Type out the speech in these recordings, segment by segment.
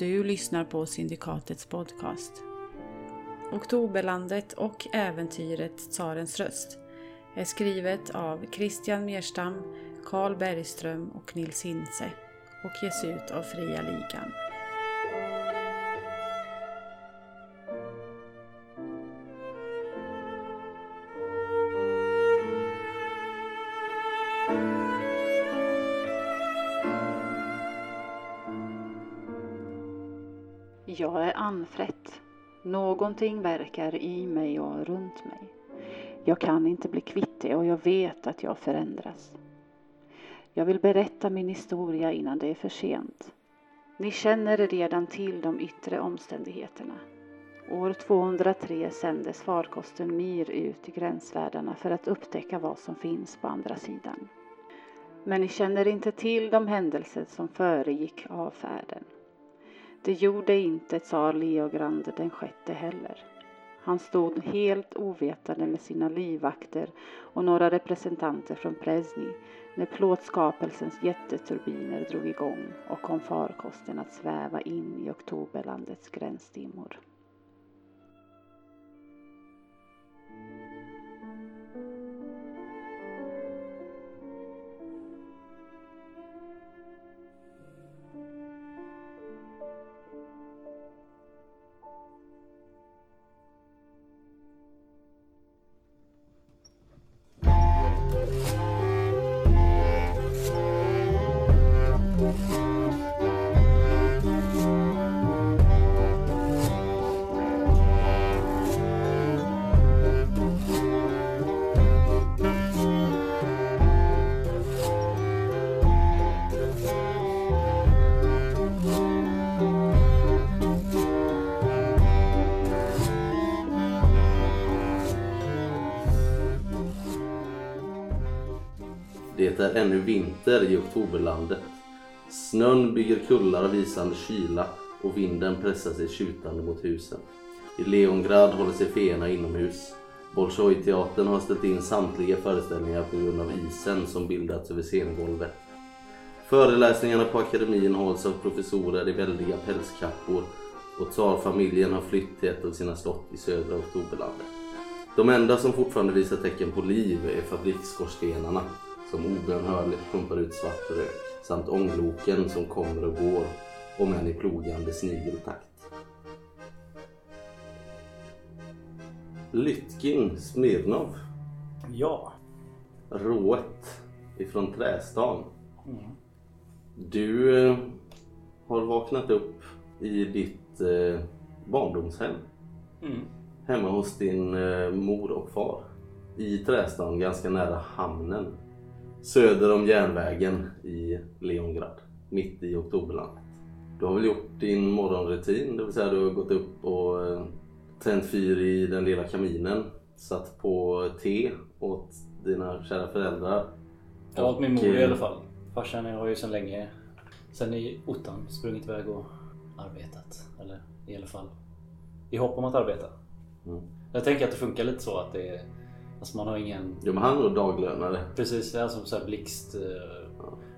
Du lyssnar på Syndikatets podcast. Oktoberlandet och äventyret Tsarens röst är skrivet av Christian Merstam, Carl Bergström och Nils Hintze och ges ut av Fria Ligan. Någonting verkar i mig och runt mig. Jag kan inte bli kvitt det och jag vet att jag förändras. Jag vill berätta min historia innan det är för sent. Ni känner redan till de yttre omständigheterna. År 203 sändes farkosten Mir ut i gränsvärldarna för att upptäcka vad som finns på andra sidan. Men ni känner inte till de händelser som föregick avfärden. Det gjorde inte tsar Leogrand den sjätte heller. Han stod helt ovetande med sina livvakter och några representanter från Presny när plåtskapelsens jätteturbiner drog igång och kom farkosten att sväva in i oktoberlandets gränsdimmor. Är ännu vinter i oktoberlandet. Snön bygger kullar av isande kyla och vinden pressar sig tjutande mot husen. I Leongrad håller sig feerna inomhus. Bolshoi-teatern har ställt in samtliga föreställningar på grund av isen som bildats över scengolvet. Föreläsningarna på akademin hålls av professorer i väldiga pälskappor och tsarfamiljen har flytt till ett av sina slott i södra oktoberlandet. De enda som fortfarande visar tecken på liv är fabriksskorstenarna som obönhörligt pumpar ut svart rök samt ångloken som kommer och går om än i plogande snigeltakt. Lytkin Smirnov, Ja. rået ifrån Trästan. Mm. Du eh, har vaknat upp i ditt eh, barndomshem Mm. hemma hos din eh, mor och far i Trästan ganska nära hamnen söder om järnvägen i Leongrad mitt i oktoberlandet. Du har väl gjort din morgonrutin, det vill säga du har gått upp och eh, tänt fyr i den lilla kaminen, satt på te åt dina kära föräldrar. Ja, åt min mor i eh, alla fall. Farsan har ju sedan länge, sen i ottan, sprungit iväg och arbetat. Eller i alla fall i hopp om att arbeta. Mm. Jag tänker att det funkar lite så att det är, alltså man har ingen, Jo men han är nog daglönare. precis, det är som så här blixt. eh,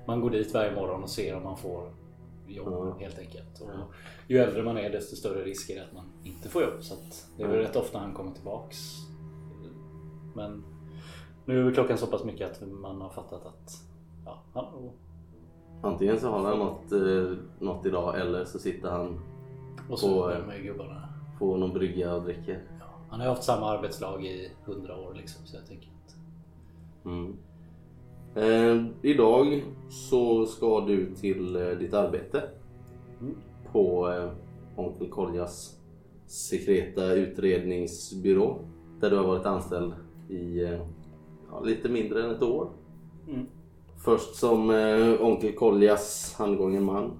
Man går dit varje morgon och ser om man får jobb Ja. helt enkelt. Och ju äldre man är desto större risk är det att man inte får jobb. Så det är väl rätt ofta han kommer tillbaks. Men nu är klockan så pass mycket att man har fattat att ja, han Antingen så har han något, eh, något idag eller så sitter han Och så eh, med gubbarna. på någon brygga och dricker. Han har ju haft samma arbetslag i hundra år liksom så jag tänker att... Mm. Eh, idag så ska du till eh, ditt arbete Mm. på eh, Onkel Koljas sekreta utredningsbyrå där du har varit anställd i eh, ja, lite mindre än ett år. Mm. Först som eh, Onkel Koljas handgången man.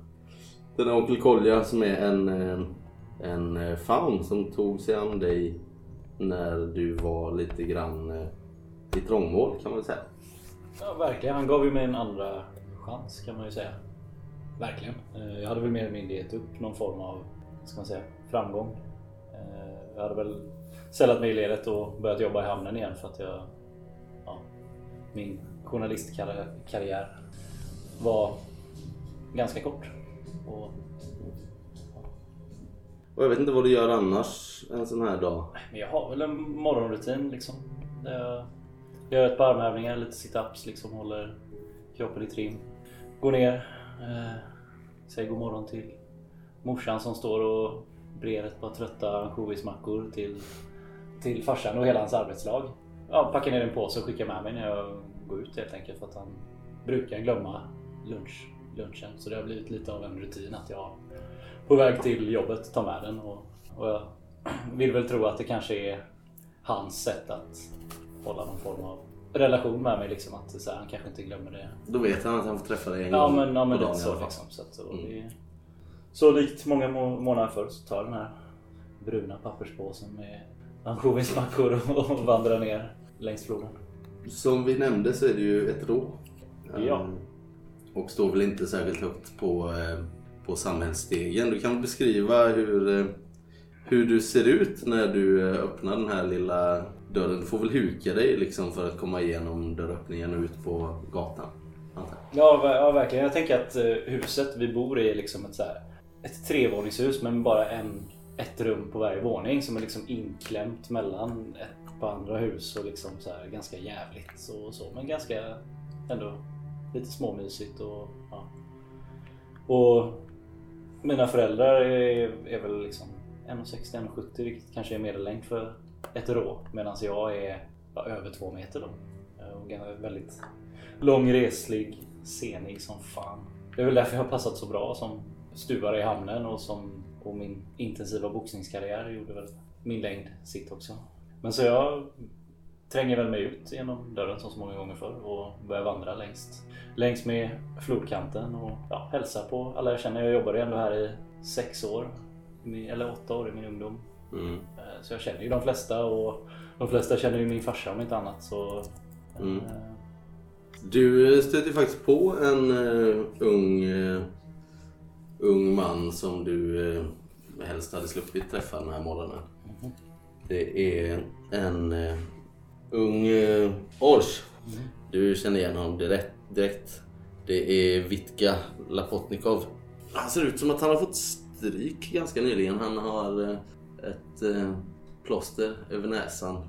Den Onkel Kolja som är en, eh, en eh, faun som tog sig an dig när du var lite grann eh, i trångmål kan man väl säga. Ja, verkligen. Han gav ju mig en andra chans kan man ju säga. Verkligen. Eh, jag hade väl mer eller mindre gett upp någon form av vad ska man säga, framgång. Eh, jag hade väl sällat mig i ledet och börjat jobba i hamnen igen för att jag... Ja, min journalistkarriär var ganska kort. Och, och jag vet inte vad du gör annars en sån här dag. Men jag har väl en morgonrutin liksom. Jag gör ett par armhävningar, lite sit-ups liksom. Håller kroppen i trim. Går ner. Eh, säger god morgon till morsan som står och brer ett par trötta ansjovismackor till, till farsan och hela hans arbetslag. Ja, packar ner en påse och skickar med mig när jag går ut helt enkelt för att han brukar glömma lunch, lunchen. Så det har blivit lite av en rutin att jag på väg till jobbet tar med den och, och jag vill väl tro att det kanske är hans sätt att hålla någon form av relation med mig. Liksom, att så här, han kanske inte glömmer det. Då vet han att han får träffa dig en Ja gång men, ja, men på dagen så liksom. Så, att, Mm. det, så likt många må- månader förr så tar jag den här bruna papperspåsen med ansjovismackor och, och vandrar ner längs floden. Som vi nämnde så är det ju ett rå. Ja. Ehm, Och står väl inte särskilt högt på, eh, på samhällsstegen. Du kan beskriva hur, eh, hur du ser ut när du eh, öppnar den här lilla dörren. Du får väl huka dig liksom för att komma igenom dörröppningen och ut på gatan. Ja, ja verkligen. Jag tänker att eh, huset vi bor i är liksom ett, så här, ett trevåningshus men bara en, ett rum på varje våning som är liksom inklämt mellan ett par andra hus och liksom så här, ganska jävligt så, och så. Men ganska ändå lite småmysigt och ja. Och mina föräldrar är, är väl liksom 1,60 1,70 vilket kanske är medellängd för ett rå medan jag är ja, över två meter då. Eh, och väldigt lång, reslig, senig som fan. Det är väl därför jag har passat så bra som stuvare i hamnen och, som, och min intensiva boxningskarriär gjorde väl min längd sitt också. Men så jag tränger väl mig ut genom dörren som så många gånger förr och börjar vandra längs, längs med flodkanten och ja, hälsa på alla jag känner. Jag jobbade ju ändå här i sex år, eller åtta år i min ungdom. Mm. Eh, Så jag känner ju de flesta och de flesta känner ju min farsa om inte annat. Så, Mm. eh, Du stöter faktiskt på en eh, ung, eh, ung man som du uh, helst hade sluppit träffa den här morgonen. Det är en eh, ung eh, Ors. Du känner igen honom direkt, direkt. Det är Vitka Lapotnikov. Han ser ut som att han har fått stryk ganska nyligen. Han har eh, ett eh, plåster över näsan.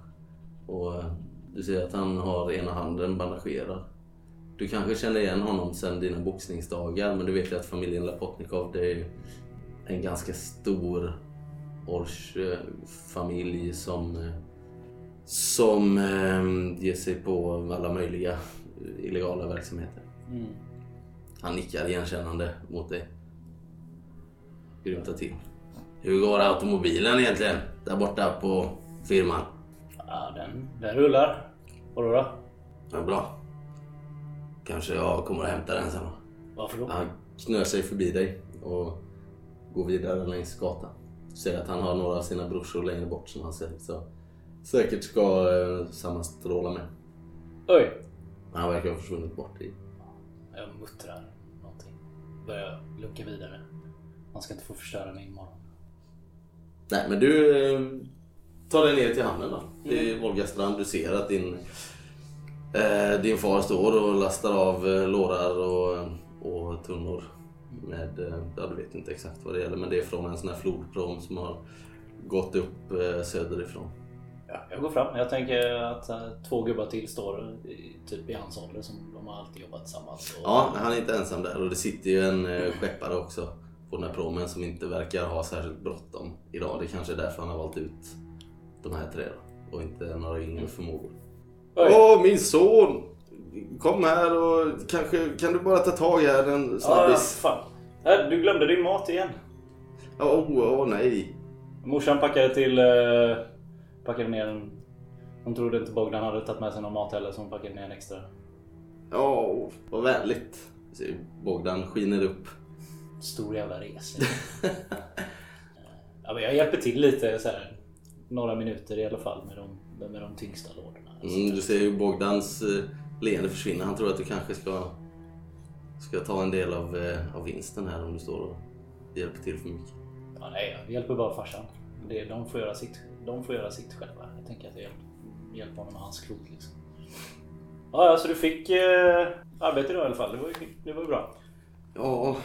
Och eh, du ser att han har ena handen bandagerad. Du kanske känner igen honom sedan dina boxningsdagar men du vet ju att familjen Lapotnikov det är en ganska stor Ors-familj eh, som, eh, som eh, ger sig på alla möjliga illegala verksamheter. mm. Han nickar igenkännande mot dig. Grymtar till. Hur går automobilen egentligen? Där borta på firman? Ja, den, den rullar. Vadå då? Ja, bra. Kanske jag kommer att hämta den sen. Varför då? Han knör sig förbi dig och går vidare längs gatan. Du ser att han har några av sina brorsor längre bort som han ser, så säkert ska eh, sammanstråla med. Oj! Han verkar ha försvunnit bort i... Jag muttrar någonting. Börjar lucka vidare. Man ska inte få förstöra min morgon. Nej men du eh, tar dig ner till hamnen då. Till Volgastrand. Du ser att din, eh, din far står och lastar av eh, lårar och, och tunnor. Med, eh, ja du vet inte exakt vad det gäller men det är från en sån här flodprom som har gått upp eh, söderifrån. Ja, jag går fram. Jag tänker att eh, två gubbar till står i, typ i hans ålder som de har alltid jobbat tillsammans. Och, Ja, han är inte ensam där och det sitter ju en eh, skeppare också på den här promen som inte verkar ha särskilt bråttom idag. Det kanske är därför han har valt ut de här tre då, och inte några yngre förmågor. Oj. Åh, min son! Kom här och kanske kan du bara ta tag här en Ja, snabbis? fan. Äh, Du glömde din mat igen. Åh, åh nej. Morsan packade till... Eh, packade ner en... Hon trodde inte Bogdan hade tagit med sig någon mat heller så hon packade ner en extra. Åh, vad vänligt. Bogdan skiner upp. Stor jävla resa. ja, men jag hjälper till lite så här, Några minuter i alla fall med de, med de tyngsta lådorna. Mm, du ser ju Bogdans eh, leende försvinna. Han tror att du kanske ska, ska ta en del av, eh, av vinsten här om du står och hjälper till för mycket. Ja, nej, jag hjälper bara farsan. Det, de, får göra sitt, de får göra sitt själva. Jag tänker att jag hjälper, hjälper honom med hans klot liksom. Ja, så du fick eh, arbete idag i alla fall. Det var ju det var ju bra. Ja,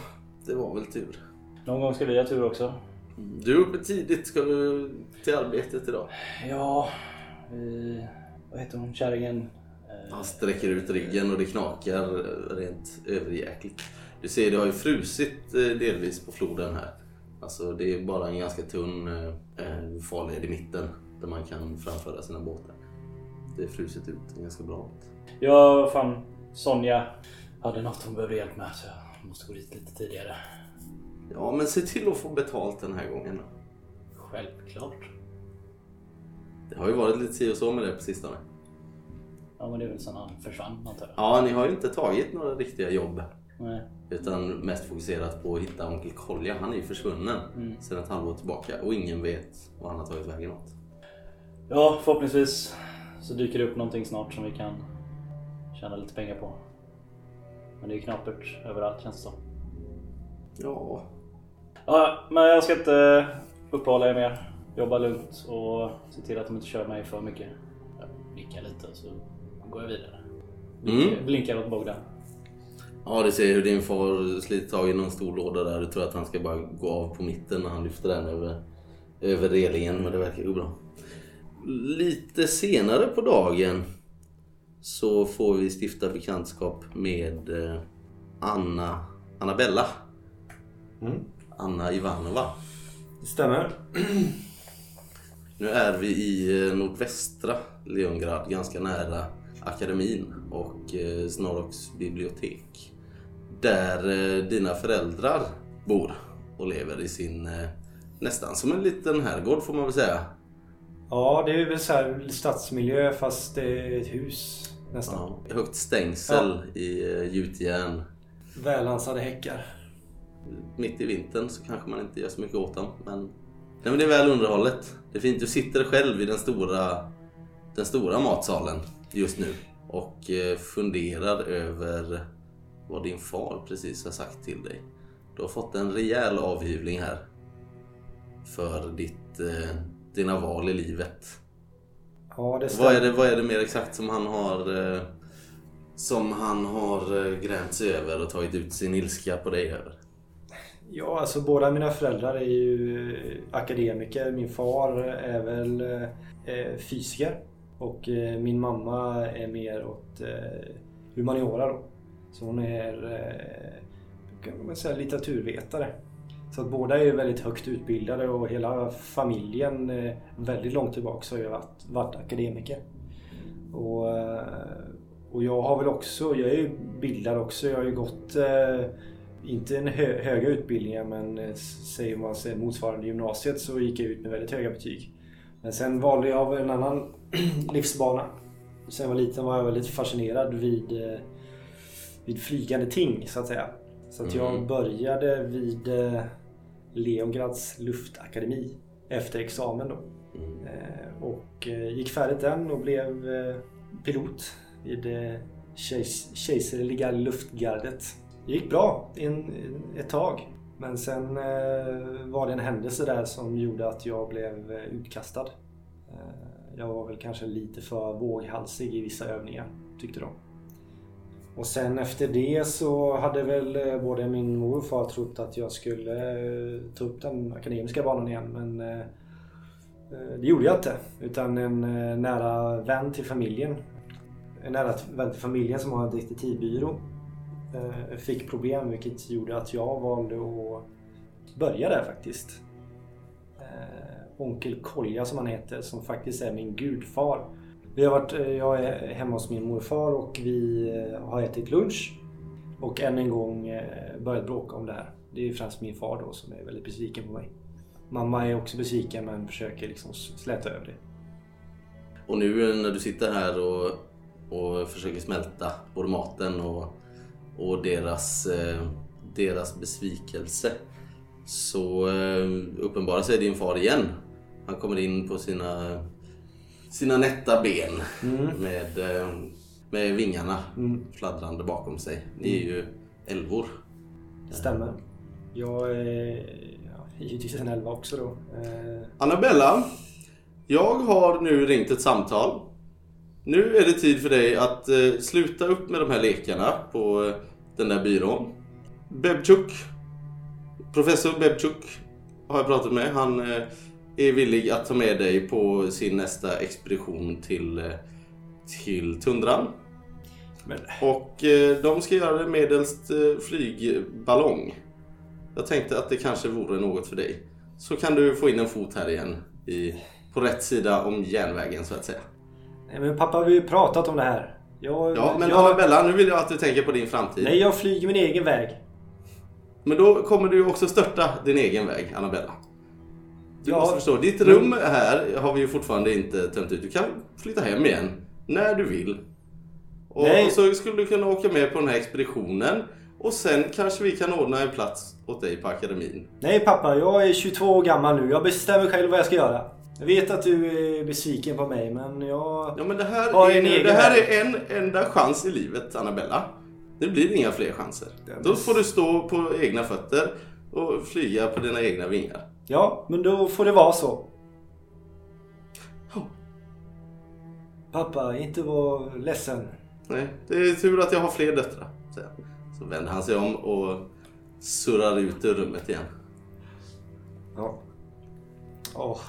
det var väl tur. Någon gång ska vi ha tur också. Du är uppe tidigt. Ska du till arbetet idag? Ja, vi... Vad heter hon? Kärringen? Eh, Han sträcker ut ryggen och det knakar rent överjäkligt. Du ser, det har ju frusit eh, delvis på floden här. Alltså det är bara en ganska tunn eh, farled i mitten där man kan framföra sina båtar. Det är frusit ut ganska bra. Ja, fan. Sonja hade något hon behövde hjälp med så jag måste gå dit lite tidigare. Ja, men se till att få betalt den här gången då. Självklart. Det har ju varit lite si och så med det på sistone. Ja, men det är väl sen han försvann antar jag. Ja, ni har ju inte tagit några riktiga jobb. Nej. Utan mest fokuserat på att hitta onkel Kolja. Han är ju försvunnen sedan ett halvår tillbaka och ingen vet var han har tagit vägen åt. Ja, förhoppningsvis så dyker det upp någonting snart som vi kan tjäna lite pengar på. Men det är knapert överallt känns det som. Ja, Ja, men jag ska inte uppehålla er mer. Jobba lugnt och se till att de inte kör mig för mycket. Jag nickar lite så går jag vidare. Blinkar, blinkar åt Bogdan. Ja, du ser hur din far sliter tag i någon stor låda där. Du tror att han ska bara gå av på mitten när han lyfter den över, över relingen, men det verkar gå bra. Lite senare på dagen så får vi stifta bekantskap med eh, Anna Annabella. Mm. Anna Ivanova. Det stämmer. Nu är vi i eh, nordvästra Leongrad, ganska nära akademin och eh, bibliotek. Där eh, dina föräldrar bor och lever i sin eh, nästan som en liten herrgård får man väl säga. Ja, det är väl så här stadsmiljö fast ett hus nästan. Ja, högt stängsel i eh, gjutjärn. Välansade häckar. Mitt i vintern så kanske man inte gör så mycket åt dem. Men, nej, men det är väl underhållet. Det är fint. Du sitter själv i den stora, den stora matsalen just nu och eh, funderar över vad din far precis har sagt till dig. Du har fått en rejäl avhyvling här för ditt, eh, dina val i livet. Ja, det Vad är, det, vad är det mer exakt som han har eh, som han har grämt sig över och tagit ut sin ilska på dig över? Ja, alltså båda mina föräldrar är ju akademiker. Min far är väl eh, fysiker. Och eh, min mamma är mer åt eh, humaniora då. Så hon är eh, kan man säga, litteraturvetare. Så att båda är väldigt högt utbildade och hela familjen eh, väldigt långt tillbaka har ju varit, varit akademiker. Och, eh, och jag har väl också, jag är ju bildad också. Jag har ju gått eh, inte en hö, höga utbildningar men eh, säger man sig motsvarande gymnasiet så gick jag ut med väldigt höga betyg. Men sen valde jag en annan livsbana. Sen jag var liten var jag väldigt fascinerad vid, eh, vid flygande ting så att säga. Så att jag Mm. började vid eh, Leongrads luftakademi efter examen då. Mm. Eh, Och gick färdigt den och blev pilot vid kejs- kejserliga luftgardet. Det gick bra en, ett tag. Men sen var det en händelse där som gjorde att jag blev utkastad. Jag var väl kanske lite för våghalsig i vissa övningar, tyckte de. Och sen efter det så hade väl eh, både min mor och far trott att jag skulle eh, ta upp den akademiska banan igen. Men eh, Det gjorde jag inte. Utan en nära vän till familjen. En nära vän till familjen som har en detektivbyrå. Fick problem vilket gjorde att jag valde att börja där faktiskt. Onkel Kolja som han heter som faktiskt är min gudfar. Vi har varit, eh, jag är hemma hos min morfar och vi eh, har ätit lunch. Och än en gång eh, börjat bråka om det här. Det är främst min far då som är väldigt besviken på mig. Mamma är också besviken men försöker liksom släta över det. Och nu när du sitter här och, och försöker smälta både maten och, och deras, deras besvikelse så uppenbarar sig din far igen. Han kommer in på sina, sina nätta ben med, eh, med vingarna Mm. fladdrande bakom sig. Ni är ju älvor. Stämmer. Jag är ja, givetvis en elva också då. Eh, Annabella, jag har nu ringt ett samtal. Nu är det tid för dig att eh, sluta upp med de här lekarna på eh, den där byrån. Bebchuk, professor Bebchuk, har jag pratat med. Han eh, är villig att ta med dig på sin nästa expedition till, eh, till tundran. Men Och eh, de ska göra det medelst eh, flygballong. Jag tänkte att det kanske vore något för dig. Så kan du få in en fot här igen i, på rätt sida om järnvägen så att säga. Nej, men pappa, vi har ju pratat om det här. Jag, Ja, men jag, Annabella, nu vill jag att du tänker på din framtid. Nej, jag flyger min egen väg. Men då kommer du också störta din egen väg, Annabella. Du Ja, måste förstå, ditt rum här har vi ju fortfarande inte tömt ut. Du kan flytta hem igen när du vill. Och, och så skulle du kunna åka med på den här expeditionen. Och sen kanske vi kan ordna en plats åt dig på akademin. Nej pappa, jag är 22 år gammal nu. Jag bestämmer själv vad jag ska göra. Jag vet att du är besviken på mig, men jag... Ja men det här, Har är, en det här är en enda chans i livet, Annabella. Det blir inga fler chanser. Då får du stå på egna fötter och flyga på dina egna vingar. Ja, men då får det vara så. Ja. Pappa, inte vara ledsen. Nej, det är tur att jag har fler döttrar. han. Så vänder han sig om och surrar ut ur rummet igen. Ja.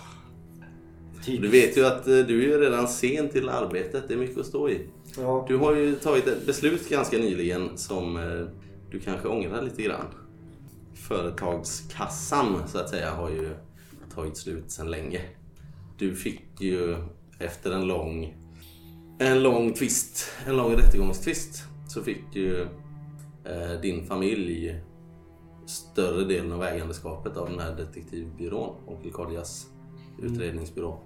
Typ. Du vet ju att eh, du är redan sen till arbetet. Det är mycket att stå i. Ja. Du har ju tagit ett beslut ganska nyligen som eh, du kanske ångrar lite grann. Företagskassan så att säga har ju tagit slut sedan länge. Du fick ju efter en lång en lång tvist, en lång rättegångstvist så fick ju eh, din familj större delen av ägandeskapet av den här detektivbyrån, Onkel Cardias utredningsbyrå.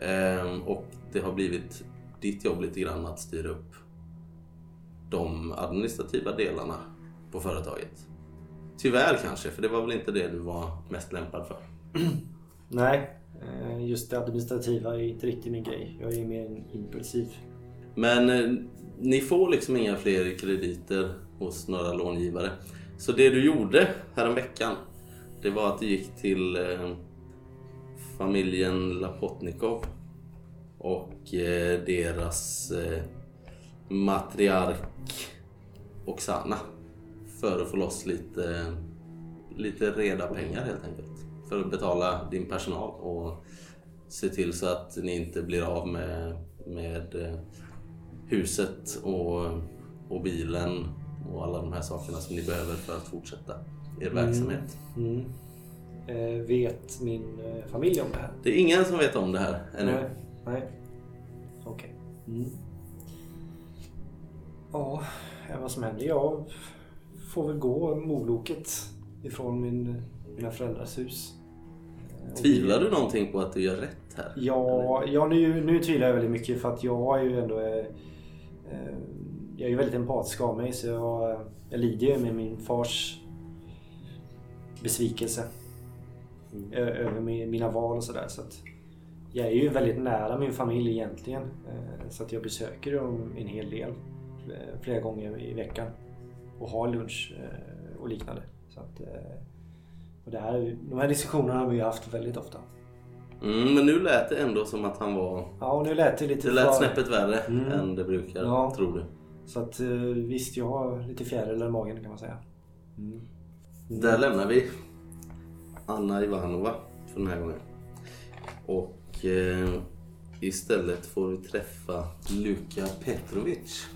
Ehm, och det har blivit ditt jobb lite grann att styra upp de administrativa delarna på företaget. Tyvärr kanske, för det var väl inte det du var mest lämpad för. Nej, eh, just det administrativa är inte riktigt min grej. Jag är mer impulsiv. Men eh, ni får liksom inga fler krediter hos några långivare. Så det du gjorde häromveckan, det var att du gick till eh, familjen Lapotnikov och eh, deras matriark Oksana för att få loss lite, lite reda pengar helt enkelt. För att betala din personal och se till så att ni inte blir av med, med eh, huset och, och bilen och alla de här sakerna som ni behöver för att fortsätta er verksamhet. Mm. Eh, vet min eh, familj om det här? Det är ingen som vet om det här ännu. Nej. Nej. Okej. Mm. Ja, vad som händer? Jag får väl gå moloket ifrån min, mina föräldrars hus. Eh, Tvivlar du någonting på att du gör rätt här? Ja, ja nu, nu tvivlar jag väldigt mycket för att jag är ju ändå... Eh, eh, jag är ju väldigt empatisk av mig så jag, jag lider ju med min fars besvikelse. Ö- Över mi- mina val och sådär. Så jag är ju väldigt nära min familj egentligen. Eh, så att jag besöker dem en hel del. Flera gånger i veckan. Och har lunch eh, och liknande. Så att, eh, och det här, de här diskussionerna har vi haft väldigt ofta. Mm, men nu lät det ändå som att han var... Ja, och nu lät det lite Det lät för- snäppet värre Mm. än det brukar, Ja. tror du. Så att eh, visst, jag har lite fjärilar i magen kan man säga. Mm. Där lämnar vi Anna Ivanova för den här gången. Och eh, istället får vi träffa Luka Petrovic.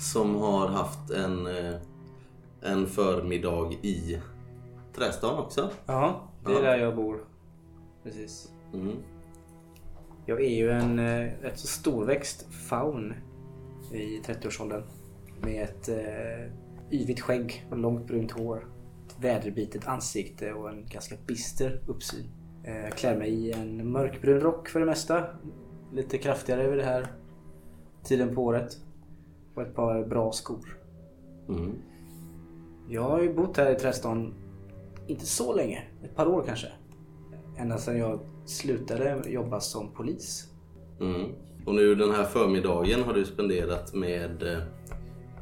Som har haft en, eh, en förmiddag i Trästan också. Ja, det är Ja. där jag bor. Precis. Mm. Jag är ju en eh, rätt så storväxt faun i 30-årsåldern. Med ett eh, yvigt skägg och långt brunt hår. Ett väderbitet ansikte och en ganska bister uppsyn. Eh, jag klär mig i en mörkbrun rock för det mesta. Lite kraftigare över det här tiden på året. Och ett par bra skor. Mm. Jag har ju bott här i Trästan inte så länge. Ett par år kanske. Ända sedan jag slutade jobba som polis. Mm. Och nu den här förmiddagen har du spenderat med eh,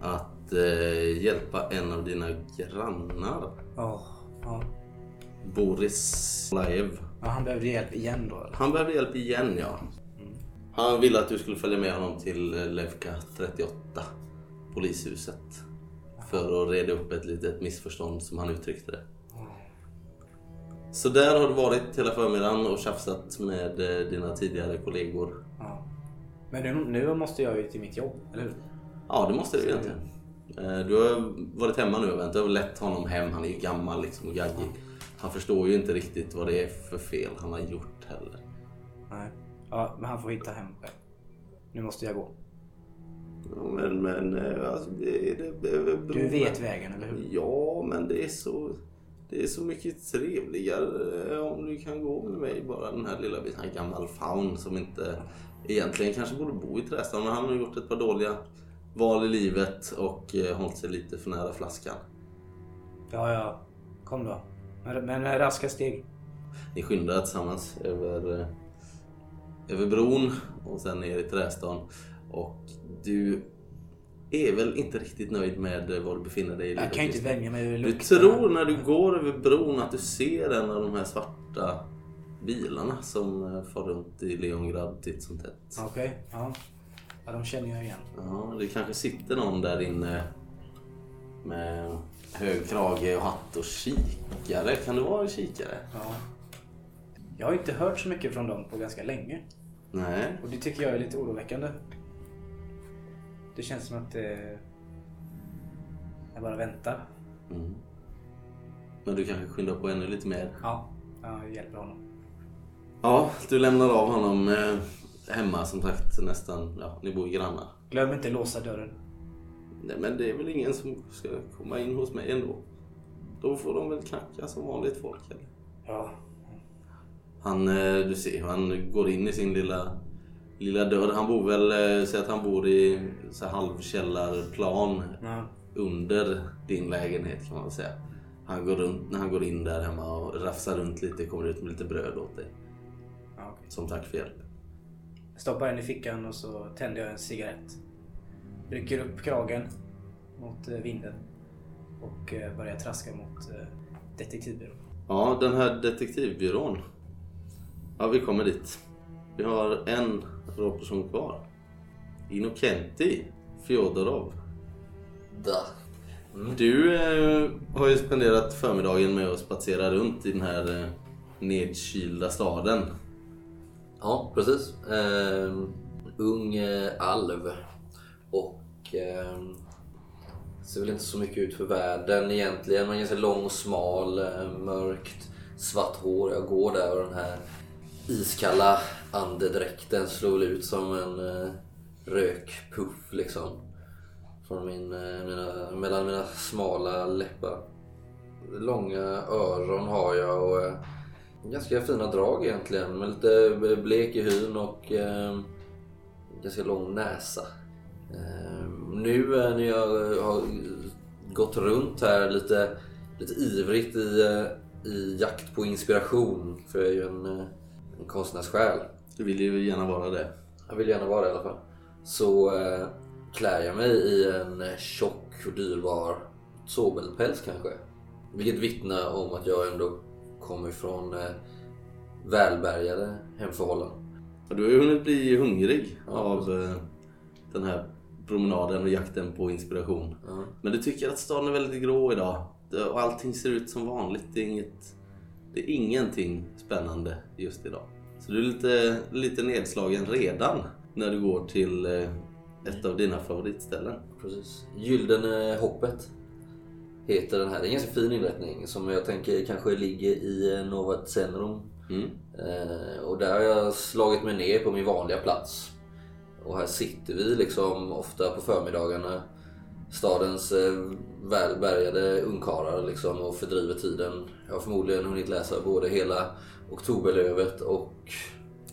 att eh, hjälpa en av dina grannar. Ja, ja. Boris Laev. ja han behövde hjälp igen då. eller? Han behövde hjälp igen ja. Han ville att du skulle följa med honom till eh, Levka 38, polishuset. För att reda upp ett litet missförstånd som han uttryckte det. Så där har du varit hela förmiddagen och tjafsat med eh, dina tidigare kollegor. Ja. Men nu, nu måste jag ju till mitt jobb, eller hur? Ja, det måste du egentligen. Eh, Du har varit hemma nu och väntat och lett honom hem. Han är ju gammal liksom och gaggig. Han förstår ju inte riktigt vad det är för fel han har gjort heller. Nej. Ja, men han får hitta hem själv. Nu måste jag gå. Ja, Men, men eh, alltså, det, det, det, Du vet vägen, eller hur? Ja, men det är så... Det är så mycket trevligare eh, om du kan gå med mig bara den här lilla biten. Han gammal faun som inte egentligen kanske borde bo i Trästan men han har gjort ett par dåliga val i livet och eh, hållit sig lite för nära flaskan. Ja, ja. Kom då. Men, men raska steg. Ni skyndar tillsammans över, över bron och sen ner i Trästan. Och du är väl inte riktigt nöjd med var du befinner dig i Jag kan ju inte vänja mig Du lukten. tror när du går över bron att du ser en av de här svarta bilarna som eh, far runt i Leongrad titt som tätt. Okej, ja. Ja, de känner jag igen. Ja, det kanske sitter någon där inne med hög krage och hatt och kikare. Kan du vara en kikare? Ja. Jag har inte hört så mycket från dem på ganska länge. Nej. Och det tycker jag är lite oroväckande. Det känns som att eh, jag bara väntar. Mm. Men du kanske skyndar på ännu lite mer? Ja, jag hjälper honom. Ja, du lämnar av honom eh, hemma som sagt nästan. Ja, ni bor ju grannar. Glöm inte låsa dörren. Nej, men det är väl ingen som ska komma in hos mig ändå. Då får de väl knacka som vanligt folk. Eller? Ja. Han, eh, du ser han går in i sin lilla, lilla dörr. Han bor väl, eh, säg att han bor i så halvkällarplan ja. under din lägenhet kan man väl säga. Han går runt, när han går in där hemma och rafsar runt lite, kommer ut med lite bröd åt dig. ja. Som tack för hjälp. Jag stoppar den i fickan och så tänder jag en cigarett. Rycker upp kragen mot eh, vinden. Och börjar traska mot detektivbyrån. Ja, den här detektivbyrån. Ja, vi kommer dit. Vi har en rollperson kvar. Inokenti Fjodorov. Da. Du eh, har ju spenderat förmiddagen med att spatsera runt i den här eh, nedkylda staden. Ja, precis. Eh, ung eh, alv. Och eh, ser väl inte så mycket ut för världen egentligen. Men ganska lång och smal, eh, mörkt, svart hår. Jag går där och den här iskalla andedräkten slog ut som en eh, rökpuff liksom. Från min, eh, mina, mellan mina smala läppar. Långa öron har jag och eh, ganska fina drag egentligen. Med lite blek i hyn och eh, ganska lång näsa. Eh, nu eh, när jag har gått runt här lite, lite ivrigt i, eh, i jakt på inspiration. För jag är ju en, eh, en konstnärssjäl. Du vill ju gärna vara det. Jag vill gärna vara det i alla fall. Så eh, klär jag mig i en tjock och dyrbar sobelpäls kanske. Vilket vittnar om att jag ändå kommer från eh, välbärgade hemförhållanden. Du har ju hunnit bli hungrig Ja, av eh, den här promenaden och jakten på inspiration. Ja. Men du tycker att staden är väldigt grå idag. Och allting ser ut som vanligt. Det är, inget, det är ingenting spännande just idag. Så du är lite, lite nedslagen redan när du går till eh, ett av dina favoritställen. Precis. Gyldene hoppet heter den här. Det är en ganska fin inrättning som jag tänker kanske ligger i eh, Nova Centrum. Mm. Eh, och där har jag slagit mig ner på min vanliga plats. Och här sitter vi liksom ofta på förmiddagarna. Stadens välbärgade ungkarlar liksom och fördriver tiden. Jag har förmodligen hunnit läsa både hela Oktoberlövet och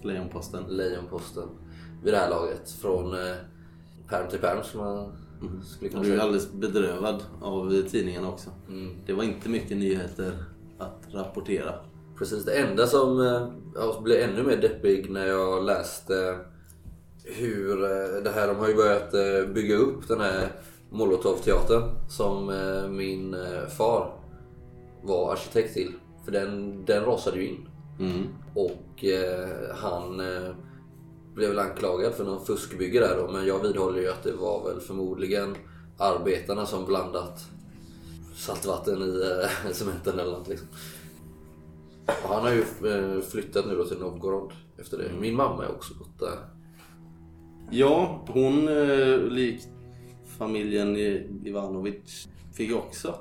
Lejonposten. Lejonposten vid det här laget. Från eh, perm till perm som man skulle kunna Du är säga. alldeles bedrövad av tidningarna också. Mm. Det var inte mycket nyheter att rapportera. Precis, det enda som eh, jag blev ännu mer deppig när jag läste hur eh, det här, de har ju börjat eh, bygga upp den här Molotov-teatern som min far var arkitekt till. För den, den rasade ju in. Mm. Och eh, han eh, blev väl anklagad för någon fuskbygge där då. Men jag vidhåller ju att det var väl förmodligen arbetarna som blandat saltvatten i eh, cementen eller något liksom. Och Han har ju eh, flyttat nu då till Novgorod efter det. Min mamma är också borta. Ja, hon eh, likt familjen I- Ivanovic fick också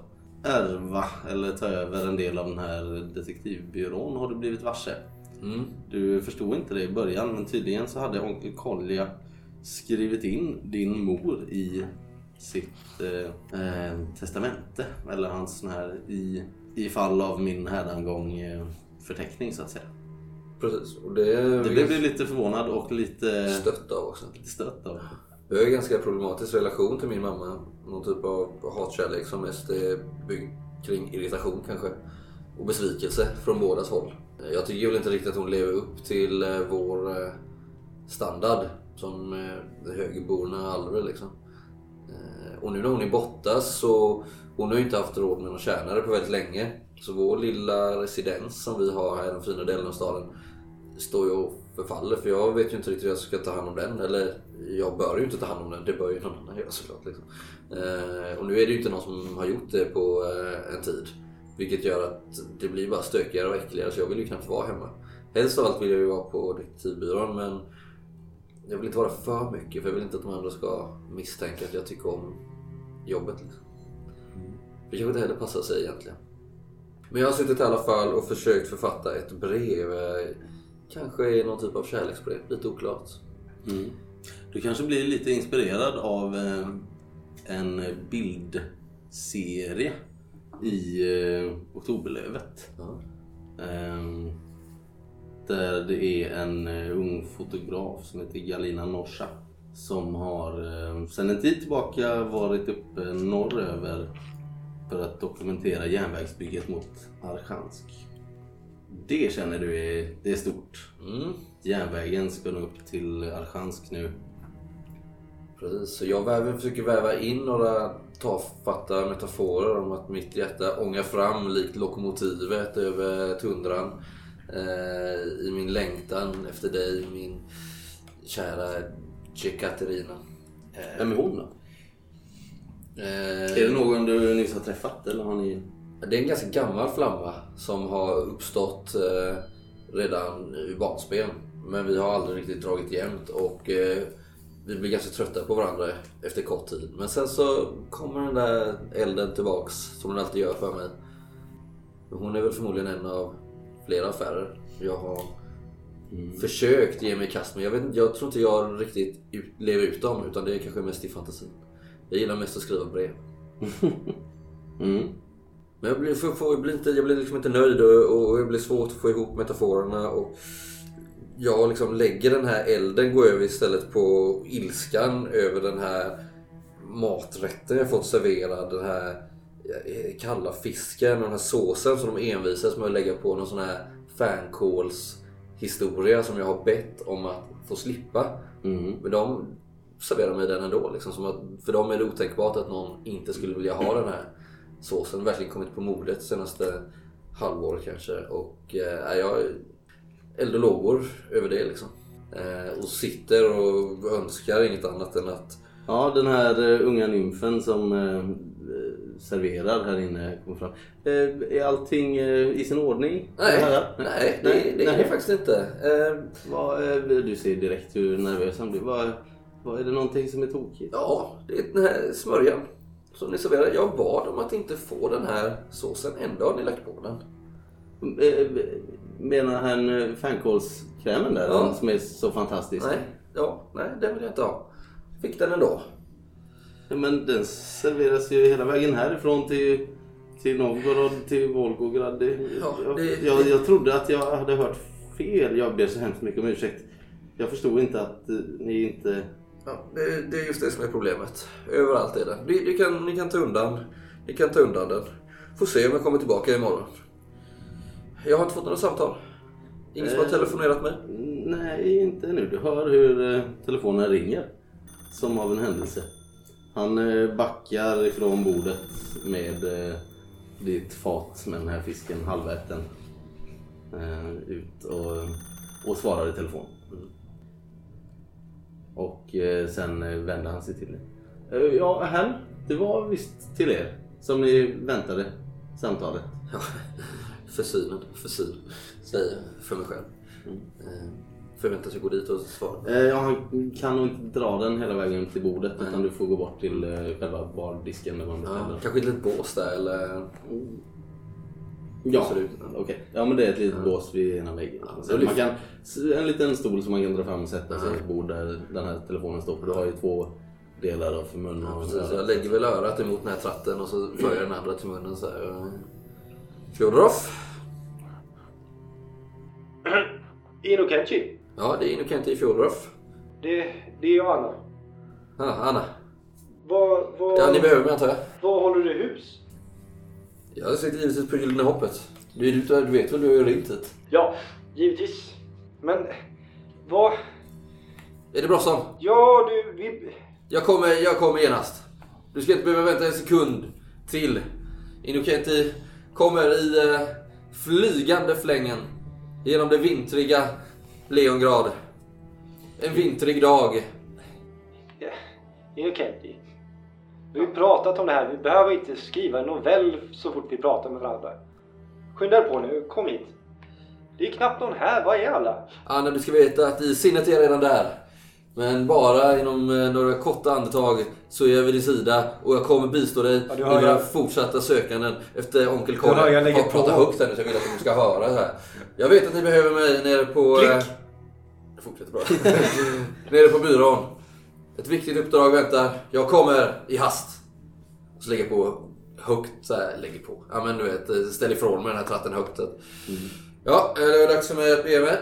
ärva eller ta över en del av den här detektivbyrån har du blivit varse. Mm. Du förstod inte det i början men tydligen så hade onkel Kolja skrivit in din mor i sitt eh, eh, testamente. Eller hans sån här i, i fall av min hädangång eh, förteckning så att säga. Precis. Och det, Det blev lite förvånad och lite stött av också. lite stött av. Jag har en ganska problematisk relation till min mamma. Någon typ av hatkärlek som mest är byggd kring irritation kanske. Och besvikelse från bådas håll. Jag tycker väl inte riktigt att hon lever upp till eh, vår eh, standard som eh, högerborna aldrig liksom. Och nu när hon är borta så hon har ju inte haft råd med någon tjänare på väldigt länge. Så vår lilla residens som vi har här i den fina delen av staden står ju och förfaller för jag vet ju inte riktigt hur jag ska ta hand om den. Eller jag bör ju inte ta hand om den, det bör ju någon annan göra såklart. Liksom. Eh, och nu är det ju inte någon som har gjort det på eh, en tid. Vilket gör att det blir bara stökigare och äckligare så jag vill ju knappt vara hemma. Helst av allt vill jag ju vara på detektivbyrån men jag vill inte vara för mycket för jag vill inte att de andra ska misstänka att jag tycker om jobbet. Liksom. Det kanske inte heller passar sig egentligen. Men jag har suttit i alla fall och försökt författa ett brev. Kanske är någon typ av kärleksbrev, lite oklart. Mm. Du kanske blir lite inspirerad av eh, en bildserie i eh, Oktoberlövet. Ehm, där det är en ung fotograf som heter Galina Norsa som har sedan en tid tillbaka varit uppe norröver för att dokumentera järnvägsbygget mot Archansk. Det känner du är, det är stort. Mm, Järnvägen ska nå upp till Archansk nu. precis. Så jag väver, försöker väva in några tafatta metaforer om att mitt hjärta ångar fram likt lokomotivet över tundran. Eh, I min längtan efter dig, min kära Jekaterina. Eh, Vem är hon då? eh, Är det någon du nyss har träffat eller har ni... Det är en ganska gammal flamma som har uppstått eh, redan i barnsben. Men vi har aldrig riktigt dragit jämnt och eh, vi blir ganska trötta på varandra efter kort tid. Men sen så kommer den där elden tillbaks som den alltid gör för mig. Hon är väl förmodligen en av flera affärer jag har försökt ge mig i kast med. Jag, vet, inte- jag tror inte jag riktigt ut, lever ut dem utan det är kanske mest i fantasin. Jag gillar mest att skriva brev. Mm. Men jag blir, får, får, jag blir, inte, jag blir liksom inte nöjd och, och det blir svårt att få ihop metaforerna. Och jag liksom lägger den här elden, går över istället på ilskan över den här maträtten jag fått serverad. Den här eh, kalla fisken och den här såsen som de envisas med att lägga på någon sån här fankåls historia som jag har bett om att få slippa. Mm. Men de serverar mig den ändå. Liksom, som att, för dem är det otänkbart att någon inte skulle vilja ha den här såsen. Verkligen kommit på modet senaste halvåret kanske. Och eh, jag eld och lågor över det liksom. Eh, och sitter och önskar inget annat än att Ja, den här eh, unga nymfen som eh, serverar här inne kommer fram. Eh, är allting eh, i sin ordning? Nej, Ja, nej, det, det är det faktiskt inte. Eh, Vad, du ser direkt hur nervös han blir. Vad, vad, är det någonting som är tokigt? ja, det är den här smörjan som ni serverar. Jag bad om att inte få den här såsen. Ändå har ni lagt på den. Eh, Menar han eh, fänkålskrämen där? Ja. Den som är så fantastisk? Nej, ja, nej, den vill jag inte ha. Fick den ändå. Ja, Men den serveras ju hela vägen härifrån till, till Novgorod, till Volgograd. Det, Ja, jag, det- jag, jag trodde att jag hade hört fel. Jag ber så hemskt mycket om ursäkt. Jag förstod inte att eh, ni inte... Ja, det, det är just det som är problemet. Överallt är det. Ni, ni, kan, ni kan ta undan Ni kan ta undan den. Får se om jag kommer tillbaka imorgon. Jag har inte fått några samtal. Ingen som har Eh. telefonerat mig. Nej, inte nu. Du hör hur eh, telefonen ringer. Som av en händelse. Han eh, backar ifrån bordet med ditt fat med den här fisken, halväten. Ut och, och svarar i telefon. Mm. Och eh, sen eh, vänder han sig till dig. Eh, ja, här. Det var visst till er som ni väntade samtalet. försynen, försyn, säger jag för mig själv. Eh, Förväntas jag gå dit och svara. Ja, han kan nog inte dra den hela vägen till bordet Nej. utan du får gå bort till själva bardisken där man Ja, kanske ett litet bås där eller... Ja, ser ut? okej. Ja, men det är ett litet bås vid ena väggen. är man kan, en liten stol som man kan dra fram och sätta sig Ja. vid ett bord där den här telefonen står på. Du har ju två delar då, för mun och Precis, öra. jag lägger väl örat emot den här tratten och så för jag den andra till munnen så här. Fjodorov? Ino Kenchi. Ja, det är Inokenti Fjodorov. Det, det är jag Anna. Ja, Anna. Vad, vad, Ja, ni behöver mig antar jag? Jag sitter givetvis på Gyllene Hoppet. Du, du, du vet väl, du har ju ringt hit. Ja, givetvis. Men vad... Är det bråttom? Ja, du... Vi... Jag kommer, jag kommer genast. Du ska inte behöva vänta en sekund till. Inokenti kommer i eh, flygande flängen genom det vintriga Leongrad. En vintrig dag. Ja, Ino Kenchi. Vi har ju pratat om det här. Vi behöver inte skriva en novell så fort vi pratar med varandra. Skynda på nu. Kom hit. Det är knappt någon här. Var är alla? Anna, du ska veta att i sinnet är jag redan där. Men bara inom eh, några korta andetag så är jag vid din sida och jag kommer bistå dig Ja, i du våra jag- fortsätta sökanden efter onkel Du Kalle. jag har pratat på. högt här nu så jag vill att de ska höra det här. Jag vet att ni behöver mig nere på... Klick. eh, Det fortsätter bra. nere på byrån. Ett viktigt uppdrag väntar. Jag kommer i hast. Så lägger på högt så här, lägger på. Ja men du vet, eh, ställ ifrån mig den här tratten högt. Ja, eh, det var dags för mig att bege mig.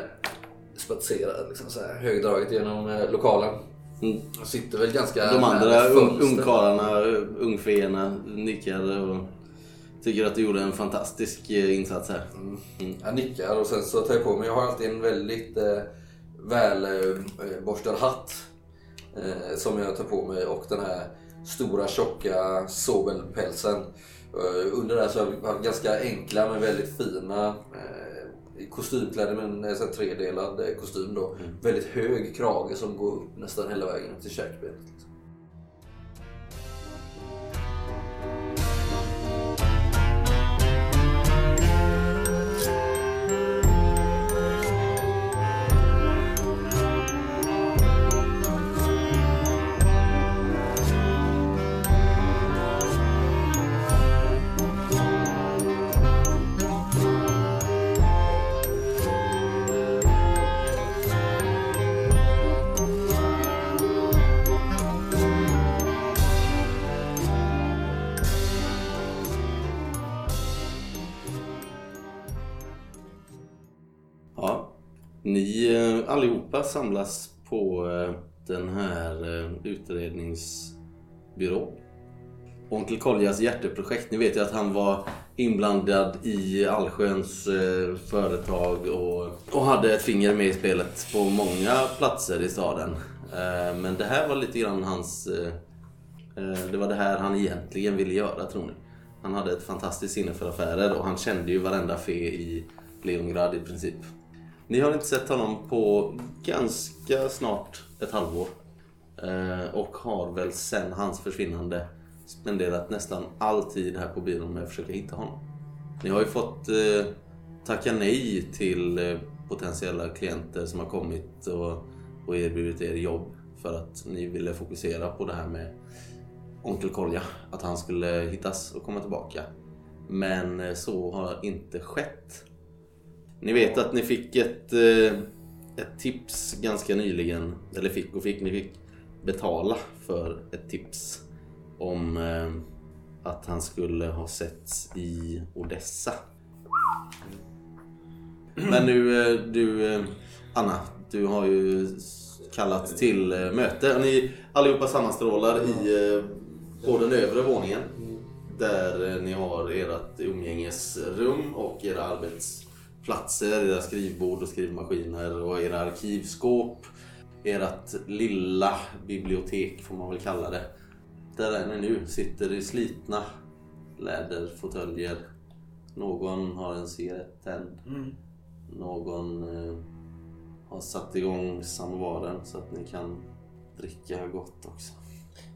Spatsera liksom så här högdraget genom eh, lokalen. Mm. Sitter väl ganska De andra ungkarlarna, ungfeerna nickar och tycker att du gjorde en fantastisk eh, insats här. Mm. Jag nickar och sen så tar jag på mig, jag har alltid en väldigt eh, välborstad hatt. Eh, som jag tar på mig och den här stora tjocka sobelpälsen. Eh, under det här så har jag haft ganska enkla men väldigt fina eh, kostymkläder med en här tredelad eh, kostym då. Väldigt hög krage som går upp nästan hela vägen upp till käkbenet. Ni eh, allihopa samlas på eh, den här eh, utredningsbyrån. Onkel Koljas hjärteprojekt. Ni vet ju att han var inblandad i allsköns företag och, och hade ett finger med i spelet på många platser i staden. Men det här var lite grann hans... Det var det här han egentligen ville göra tror ni. Han hade ett fantastiskt sinne för affärer och han kände ju varenda fe i Leongrad i princip. Ni har inte sett honom på ganska snart ett halvår. Eh, och har väl sen hans försvinnande spenderat nästan all tid här på byrån med att försöka hitta honom. Ni har ju fått eh, tacka nej till eh, potentiella klienter som har kommit och, och erbjudit er jobb för att ni ville fokusera på det här med Onkel Kolja. Att han skulle hittas och komma tillbaka. Men eh, så har inte skett. Ni vet att ni fick ett, eh, ett tips ganska nyligen. Eller fick och fick. Ni fick betala för ett tips om eh, att han skulle ha setts i Odessa. Men nu, eh, du Anna, du har ju kallat till möte. Ni allihopa sammanstrålar i, på den övre våningen. Där eh, ni har ert umgängesrum och era arbetsplatser, era skrivbord och skrivmaskiner och era arkivskåp. Ert lilla bibliotek får man väl kalla det. Där är ni nu, sitter i slitna läderfåtöljer. Någon har en cigarett tänd. Någon eh, har satt igång samovaren så att ni kan dricka gott också.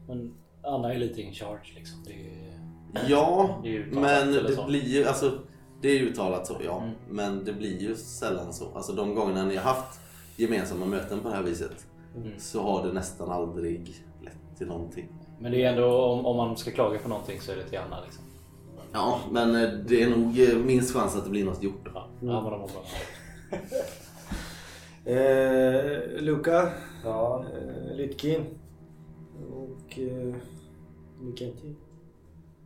Men Anna är lite in charge liksom. Det är, Ja, Det är men det blir ju alltså Det är uttalat så, ja. Mm. Men det blir ju sällan så. Alltså de gångerna ni har haft gemensamma möten på det här viset Mm. så har det nästan aldrig lett till någonting. Men det är ändå om, om man ska klaga på någonting så är det till Anna liksom. Ja, men eh, det är nog eh, minst chans att det blir något gjort. Ja, ja men de mår bra. Eh, Luca, Ja. eh, Lytkin och eh, Mikenti.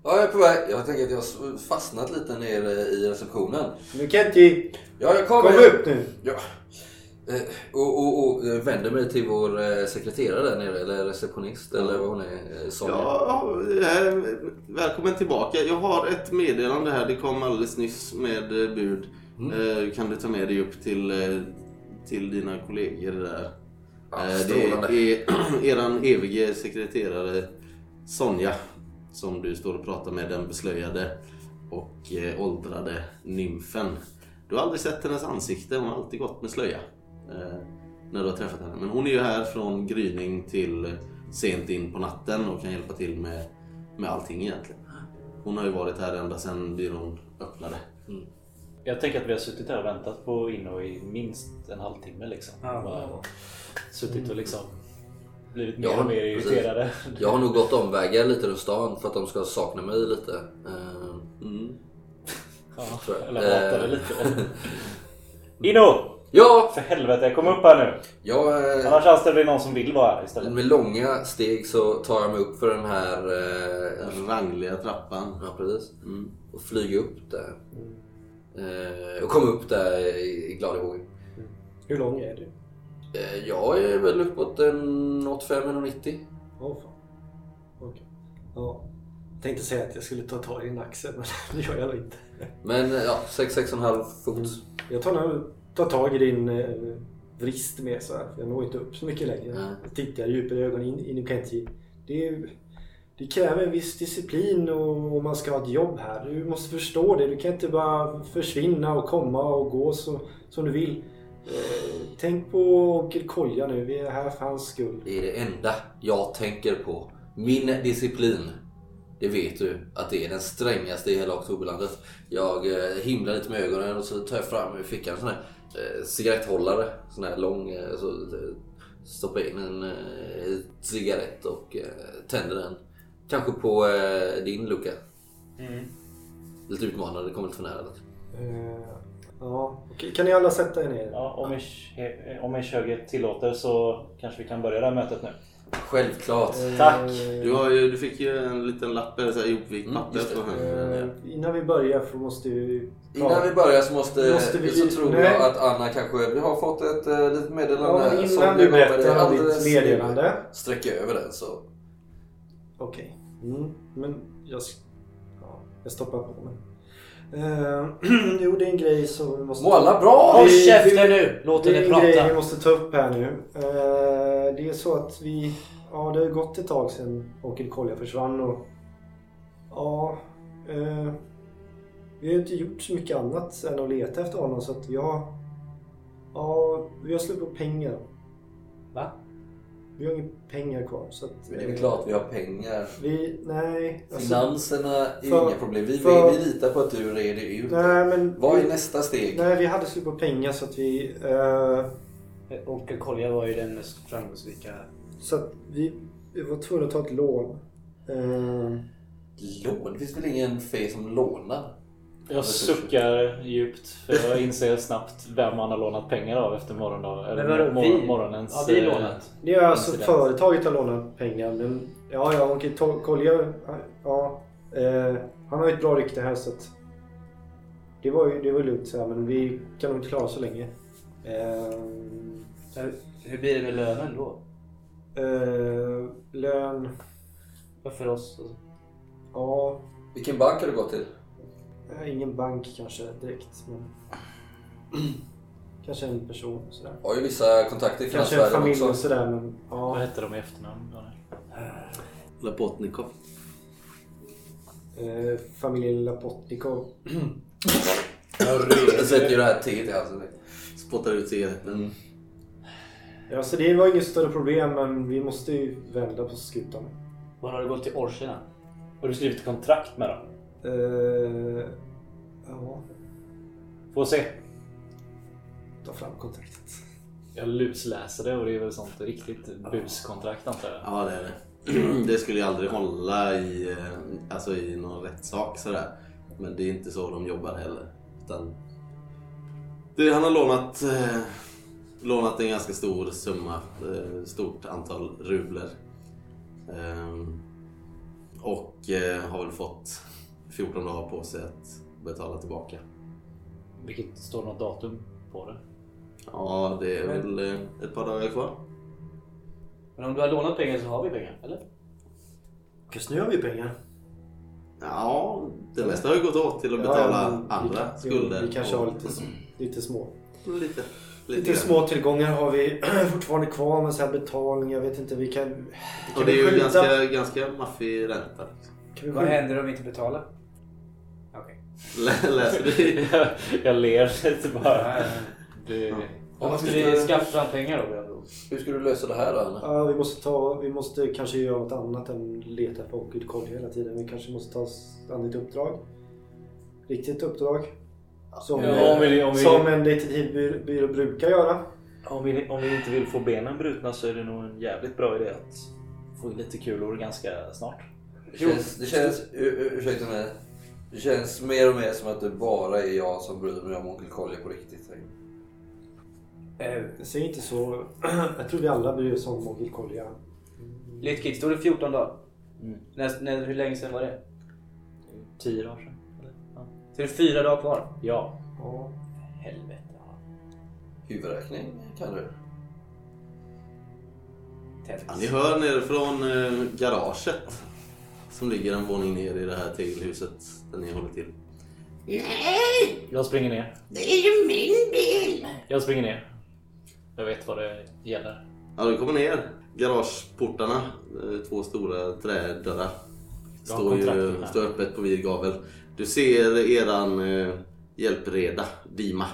Ja, jag är på väg. Jag tänker att jag har fastnat lite nere i receptionen. Mikenti, Ja, jag kommer. kom upp nu! Ja. Eh, Och, och, och jag vänder mig till vår eh, sekreterare där nere, eller receptionist, eller vad hon är. eh, Sonja. Ja, eh, välkommen tillbaka. Jag har ett meddelande här. Det kom alldeles nyss med eh, bud. Eh, Kan du ta med dig upp till, eh, till dina kollegor där? Ja, Eh. Det är eran evige sekreterare Sonja som du står och pratar med, den beslöjade och eh, åldrade nymfen. Du har aldrig sett hennes ansikte, hon har alltid gått med slöja. Eh, när du har träffat henne. Men hon är ju här från gryning till eh, sent in på natten och kan hjälpa till med, med allting egentligen. Hon har ju varit här ända sedan byrån öppnade. Jag tänker att vi har suttit här och väntat på Inno i minst en halvtimme liksom. Ja. Bara suttit och liksom blivit mer Ja, och mer precis. irriterade. Jag har nog gått omvägar lite runt stan för att de ska sakna mig lite. Eh, Mm. Ja, eller hatar det Eh. lite. Inno! Ja, För helvete, kom upp här nu! jag, eh, Annars anställer vi någon som vill vara här istället. med långa steg så tar jag mig upp för den här... Eh, Den rangliga trappan. ja, precis. Mm. Och flyger upp där. Eh, och kom upp där i, i glad i hågen. Hur lång är du? Eh, jag är väl uppåt en 85-90. Åh fan. Okej. Ja. Jag tänkte säga att jag skulle ta tag i din axel men det gör jag nog inte. Men eh, ja, 6-6,5 fot. Jag tar, nog, tar tag i din eh, vrist med så här. för Jag når inte upp så mycket längre. Nej. Jag tittar djupare i ögonen in, in i Kenty. Det, är- det kräver en viss disciplin och, och man ska ha ett jobb här. Du måste förstå det. Du kan inte bara försvinna och komma och gå så, som du vill. Tänk på onkel Kolja nu. Vi är här för hans skull. Det är det enda jag tänker på. Min disciplin. Det vet du att det är den strängaste i hela oktoberlandet. Jag eh, himlar lite med ögonen och så tar jag fram ur fickan en sån här eh, cigaretthållare. Sån här lång. Eh, så stoppar in en cigarett och tänder den. Kanske på din Luca. Lite utmanande, det kommer lite för nära. Eh, ja. Kan ni alla sätta er ner? Ja, om Ish- om Ish höger tillåter så kanske vi kan börja det här mötet nu. Självklart. Eh, Tack. Du, har ju, du fick ju en liten lapp, eller så här ihopvikt Mm, henne. eh, innan vi börjar så måste vi... Innan vi börjar så, måste, Måste vi- så tror nej. jag att Anna kanske vi har fått ett litet meddelande. Ja, som innan vi du berättar om ditt meddelande. Sträcka över den så. Okej. Mm, men jag, ja, jag stoppar på mig. Eh, jo, det är en grej som vi måste... Må alla bra! Håll käften nu! Låt Det är henne en grej vi prata. måste ta upp här nu. Eh, det är så att vi... Ja, det har gått ett tag sedan onkel Kolja försvann och... Ja... Eh, vi har inte gjort så mycket annat än att leta efter honom så att vi har... Ja, vi har slut på pengar. Va? Vi har inga pengar kvar så att... Men det är väl klart vi har pengar. Vi... Nej. alltså- Finanserna är för- inga problem. Vi, för- vi, vi litar på att du reder ut. Nej, men... Vad är vi- nästa steg? Nej, vi hade slut på pengar så att vi... Eh, Onkel Kolja var ju den mest framgångsrika. så att vi, vi var tvungna att ta ett lån. Eh, Lån? Det finns väl ingen fe som lånar? Jag suckar djupt för jag inser snabbt vem han har lånat pengar av efter morgondag, eller Men vadå, mor- vi? morgonens... Ja, vi eh, lånat. Det är alltså Incident. företaget har lånat pengar men ja, ja, okej, Kolja, ja, eh, han har ju ett bra rykte här så att det var ju det var lugnt så här, men vi kan nog inte klara så länge. Eh, Hur- Hur blir det med lönen då? eh, lön, För oss? alltså. ja, Vilken bank har du gått till? Eh, ingen bank kanske direkt men kanske en person sådär. Jag har ju vissa kontakter i Kanske en finansvärlden familj och också. sådär men Vad ja. hette de i efternamn? Daniel? Lapotnikov. Eh, familjen Lapotnikov. Jag sätter ju det här teet i halsen. Spottar ut cigaretten. Mm. Ja, så det var inget större problem men vi måste ju vända på skutan. Var har du gått till Orsina? Har du skrivit kontrakt med dem? Eh, ja. Får se. Ta fram kontraktet. Jag lusläser det och det är väl sånt riktigt buskontrakt antar jag. Ja, det är det. Det skulle ju aldrig hålla i, eh, alltså i någon rättssak sådär. Men det är inte så de jobbar heller. Utan det, han har lånat, eh, lånat en ganska stor summa, eh, stort antal rubler. Ehm, och eh, har väl fått 14 dagar på sig att betala tillbaka. Vilket står något datum på det? Ja, det är väl eh, ett par dagar kvar. Men om du har lånat pengar så har vi pengar, eller? Just nu har vi pengar. Ja, det mesta har ju gått åt till att Ja, betala vi andra kan- skulder. Vi kanske och- har lite, lite små. Lite. Lite grann. små tillgångar har vi fortfarande kvar men sen betalning, jag vet inte, vi kan... Kan Och det är vi ju ganska, ganska maffig ränta. Kan vi Vad händer om vi inte betalar? Okej. Lä- Läser du? jag, jag ler lite bara. Det, vi skaffa fram pengar då med. Hur ska du lösa det här då? Anna? Ja, vi måste, ta, vi måste kanske göra något annat än leta på Occultkolja hela tiden. Vi kanske måste ta ett uppdrag. Riktigt uppdrag. Som, Ja, om vi- om vi- som en detektivbyrå brukar göra. om, vi, om vi inte vill få benen brutna så är det nog en jävligt bra idé att få in lite kulor ganska snart. Det känns, det känns ur- ur- ursäkta mig. Det känns mer och mer som att det bara är jag som bryr mig om Onkel Kolja på riktigt. Eh, Säg inte så. Jag tror vi alla bryr oss om Occultkolja. Lite Kid, stod det 14 dagar? Mm. När, när, hur länge sedan var det? Tio dagar sedan. Ja. Så det är fyra dagar kvar? ja. Ja. Helvete. ja. Huvudräkning kan du. Ja, ni hör nerifrån eh, garaget som ligger en våning ner i det här tegelhuset där ni håller till. Jag springer ner. Det är ju min bil! Jag springer ner. Jag vet vad det gäller. Ja, du kommer ner. Garageportarna, eh, två stora trädörrar, står, ju, står öppet på vid gavel. Du ser eran eh, hjälpreda, Dima.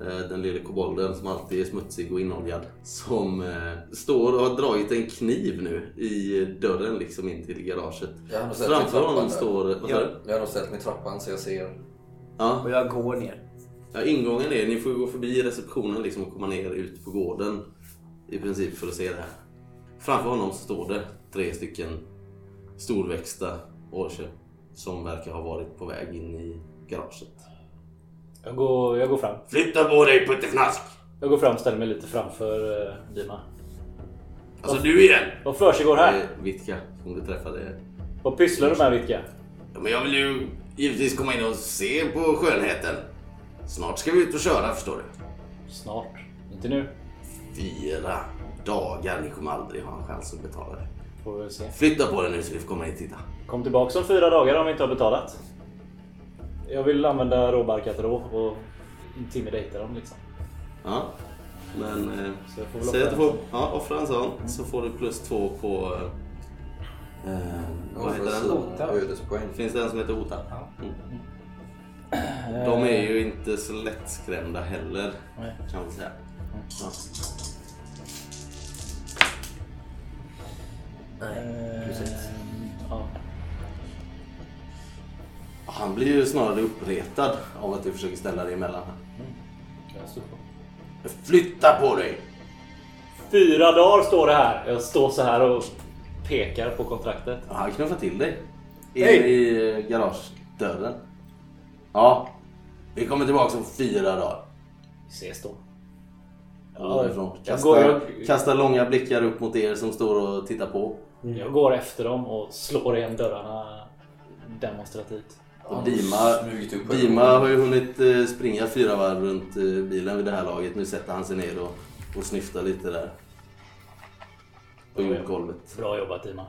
Eh, den lilla kobolden som alltid är smutsig och inoljad. Som eh, står och har dragit en kniv nu i dörren liksom in till garaget. Jag har nog sett mig i Framför honom står... Vad sa du? Jag har nog ställt mig i trappan så jag ser. Ja. Och jag går ner. Ja, ingången är, ni får gå förbi receptionen liksom och komma ner ut på gården i princip för att se det här. Framför honom så står det tre stycken storväxta orcher som verkar ha varit på väg in i garaget. Jag går, jag går fram. Flytta på dig puttefnask! Jag går fram och ställer mig lite framför uh, Dima. Alltså du igen! Vad försiggår Det här? är Vitka som du träffade. Vad pysslar du med Vitka? Ja, men jag vill ju givetvis komma in och se på skönheten. Snart ska vi ut och köra förstår du. Snart. Inte nu. Fyra dagar, ni kommer aldrig ha en chans att betala det. Får vi se. Flytta på dig nu så vi får komma in och titta. Kom tillbaka om fyra dagar om vi inte har betalat. Jag vill använda råbarkat rå och intimidata dem liksom. Ja, men eh, säg att du får ja, offra en sån så får du plus två på... Eh, eh, vad heter den? Ota. Finns det en som heter Ota? Mm. De är ju inte så lättskrämda heller Nej. kan man säga. Ja. Eh, ja. Han blir ju snarare uppretad av att du försöker ställa dig emellan. här. Flytta på dig! Fyra dagar står det här. Jag står så här och pekar på kontraktet. Ja, han knuffar till dig. In Hej! i garagedörren. Ja, vi kommer tillbaka om fyra dagar. Vi ses då. Ja, därifrån. jag, Kasta, går, jag, kasta långa blickar upp mot er som står och tittar på. jag går efter dem och slår igen dörrarna demonstrativt. Och Dima, Dima har ju hunnit eh, springa fyra varv runt eh, bilen vid det här laget. Nu sätter han sig ner och, och snyftar lite där. På jordgolvet. Bra jobbat Dima.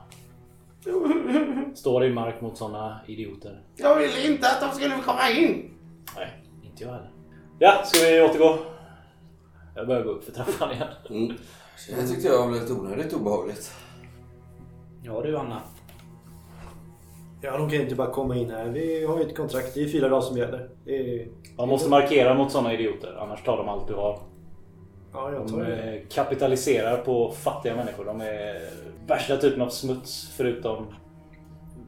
Står i mark mot såna idioter. Jag ville inte att de skulle komma in! Nej, inte jag heller. Ja, ska vi återgå? Jag börjar gå upp för trappan igen. Mm. Det tyckte jag var lite onödigt obehagligt. Ja du Anna. Ja, de kan ju inte bara komma in här. Vi har ju ett kontrakt. Det är fyra dagar som gäller. Det är... Man måste markera mot såna idioter, annars tar de allt du har. Ja, jag De tar det. eh, kapitaliserar på fattiga människor. De är värsta typen av smuts förutom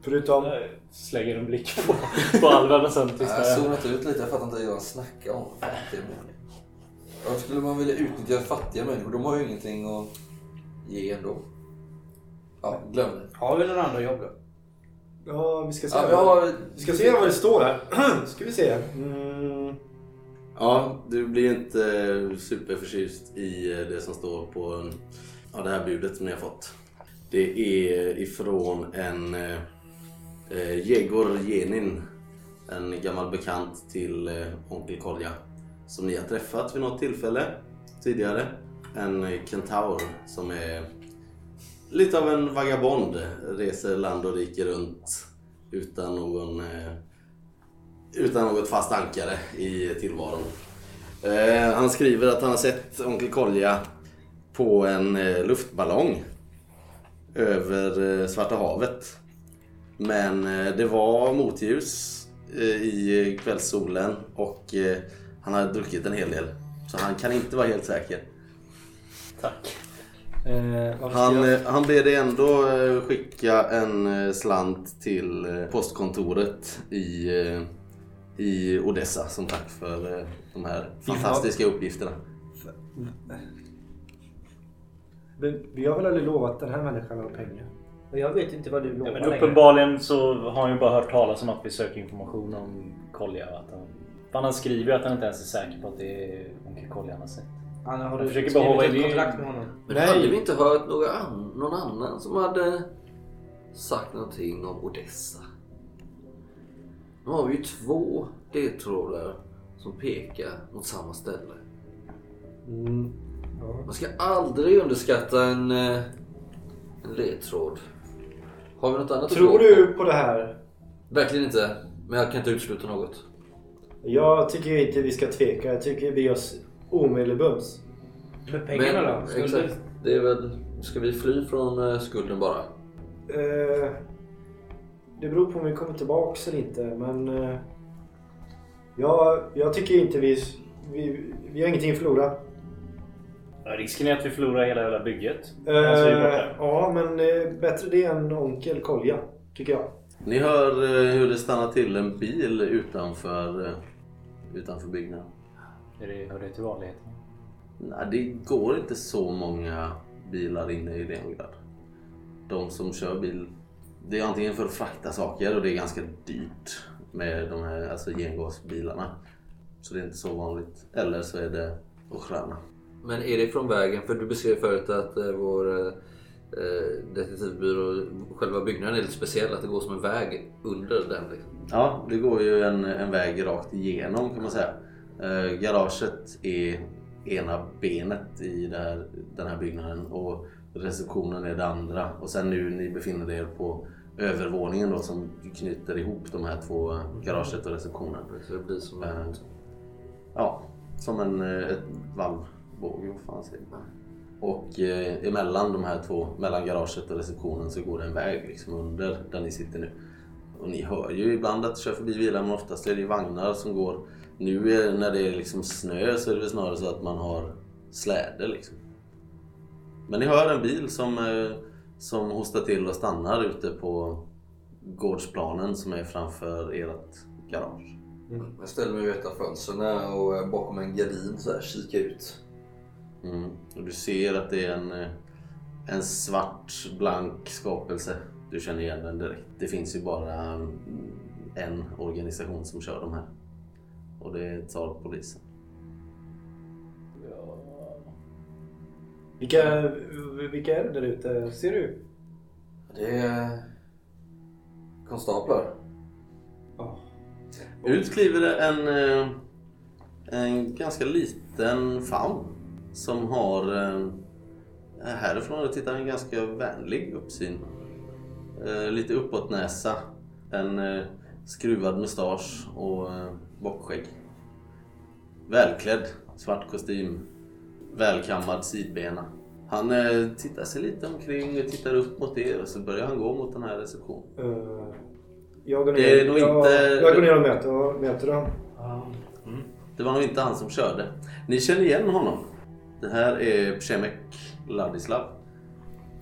Förutom... Jag Slänger en blick på, på Alven och sen Jag har tystnar jag. zonat ut lite, jag fattar inte vad han snackar om. Fattiga människor. Varför skulle man vilja utnyttja fattiga människor? De har ju ingenting att ge ändå. Ja, glöm det. Har vi några andra jobb då? Ja, vi ska se. Ja, vi, har, Vi ska se vad det står här. ska vi se. Mm. Ja, du blir inte superförtjust i det som står på ja, det här budet som ni har fått. Det är ifrån en eh, Jegor Jenin, en gammal bekant till eh, onkel Kolja som ni har träffat vid något tillfälle tidigare. En eh, kentaur som är lite av en vagabond, reser land och rike runt utan någon eh, utan något fast ankare i tillvaron. Eh, han skriver att han har sett onkel Kolja på en eh, luftballong över eh, Svarta havet. Men eh, det var motljus eh, i kvällssolen och han har druckit en hel del. Så han kan inte vara helt säker. Tack. Eh, ska Han, jag... eh, han ber dig ändå eh, skicka en eh, slant till eh, postkontoret i, eh, i Odessa som tack för eh, de här fantastiska uppgifterna. Men Vi har väl aldrig lovat den här människan några pengar? Jag vet inte vad du lovar Ja, men uppenbarligen så har han ju bara hört talas om att vi söker information om Kolja. Att han, han skriver ju att han inte ens är säker på att det är onkel Kolja han har sett. Anna, har du försöker bara hålla i- kontrakt med honom? men Nej. hade vi inte hört några an, någon annan som hade sagt någonting om Odessa? Nu har vi ju två ledtrådar som pekar mot samma ställe. Mm. Ja. Man ska aldrig underskatta en, eh, en ledtråd. Har vi något annat Tror du på det här? Verkligen inte. Men jag kan inte utesluta något. Jag tycker inte vi ska tveka. Jag tycker vi oss omedelbums. Med pengarna då? Skulle exakt. Det är väl... Ska vi fly från eh, skulden bara? Eh, det beror på om vi kommer tillbaks eller inte. Men eh, jag, jag tycker inte vi, vi... Vi har ingenting att förlora. Ja, Risken är att vi förlorar hela jävla bygget. Alltså, Eh, borta. ja, men eh, bättre det än onkel Kolja. Tycker jag. Ni hör eh, hur det stannar till en bil utanför, eh, utanför byggnaden. Är det, hör det till vanligheten? Nej, det går inte så många bilar inne i Leningrad. De som kör bil, det är antingen för att frakta saker och det är ganska dyrt med de här alltså gengasbilarna. Så det är inte så vanligt. Eller så är det Ochrana. Men är det från vägen? För du beskrev förut att eh, vår eh, detektivbyrå, själva byggnaden är lite speciell. Att det går som en väg under den. Liksom. Ja, det går ju en, en väg rakt igenom kan man säga. Eh, garaget är ena benet i här, den här byggnaden och receptionen är det andra. Och sen nu ni befinner er på övervåningen då som knyter ihop de här två, eh, garaget och receptionen. Så det blir som Eh, en... Ja, som en eh, ett valvbåge, vad fan säger man? Och eh, emellan de här två, mellan garaget och receptionen så går det en väg liksom under där ni sitter nu. Och ni hör ju ibland att det kör förbi bilar men oftast är det ju vagnar som går. Nu är, när det är liksom snö så är det väl snarare så att man har släde liksom. Men ni hör en bil som, eh, som hostar till och stannar ute på gårdsplanen som är framför ert garage. Jag ställer mig vid ett av fönstren och eh, bakom en gardin så här kikar ut. Mm. Och du ser att det är en, eh, en svart blank skapelse. Du känner igen den direkt. Det finns ju bara mm, en organisation som kör de här. Och det är Tsarpolisen. Vilka, vilka är det där ute? Ser du? Det är konstaplar. Ja. Ut kliver det en, eh, en ganska liten faun som har eh, härifrån och tittar en ganska vänlig uppsyn. Eh, Lite uppåt näsa, en skruvad mustasch och bockskägg. Välklädd, svart kostym, välkammad sidbena. Han eh, tittar sig lite omkring och tittar upp mot er och så börjar han gå mot den här receptionen. Eh, jag går ner, Det är nog jag, inte- jag går ner och möter, möter dem. Det var nog inte han som körde. Ni känner igen honom. Det här är Przemek Ladislav.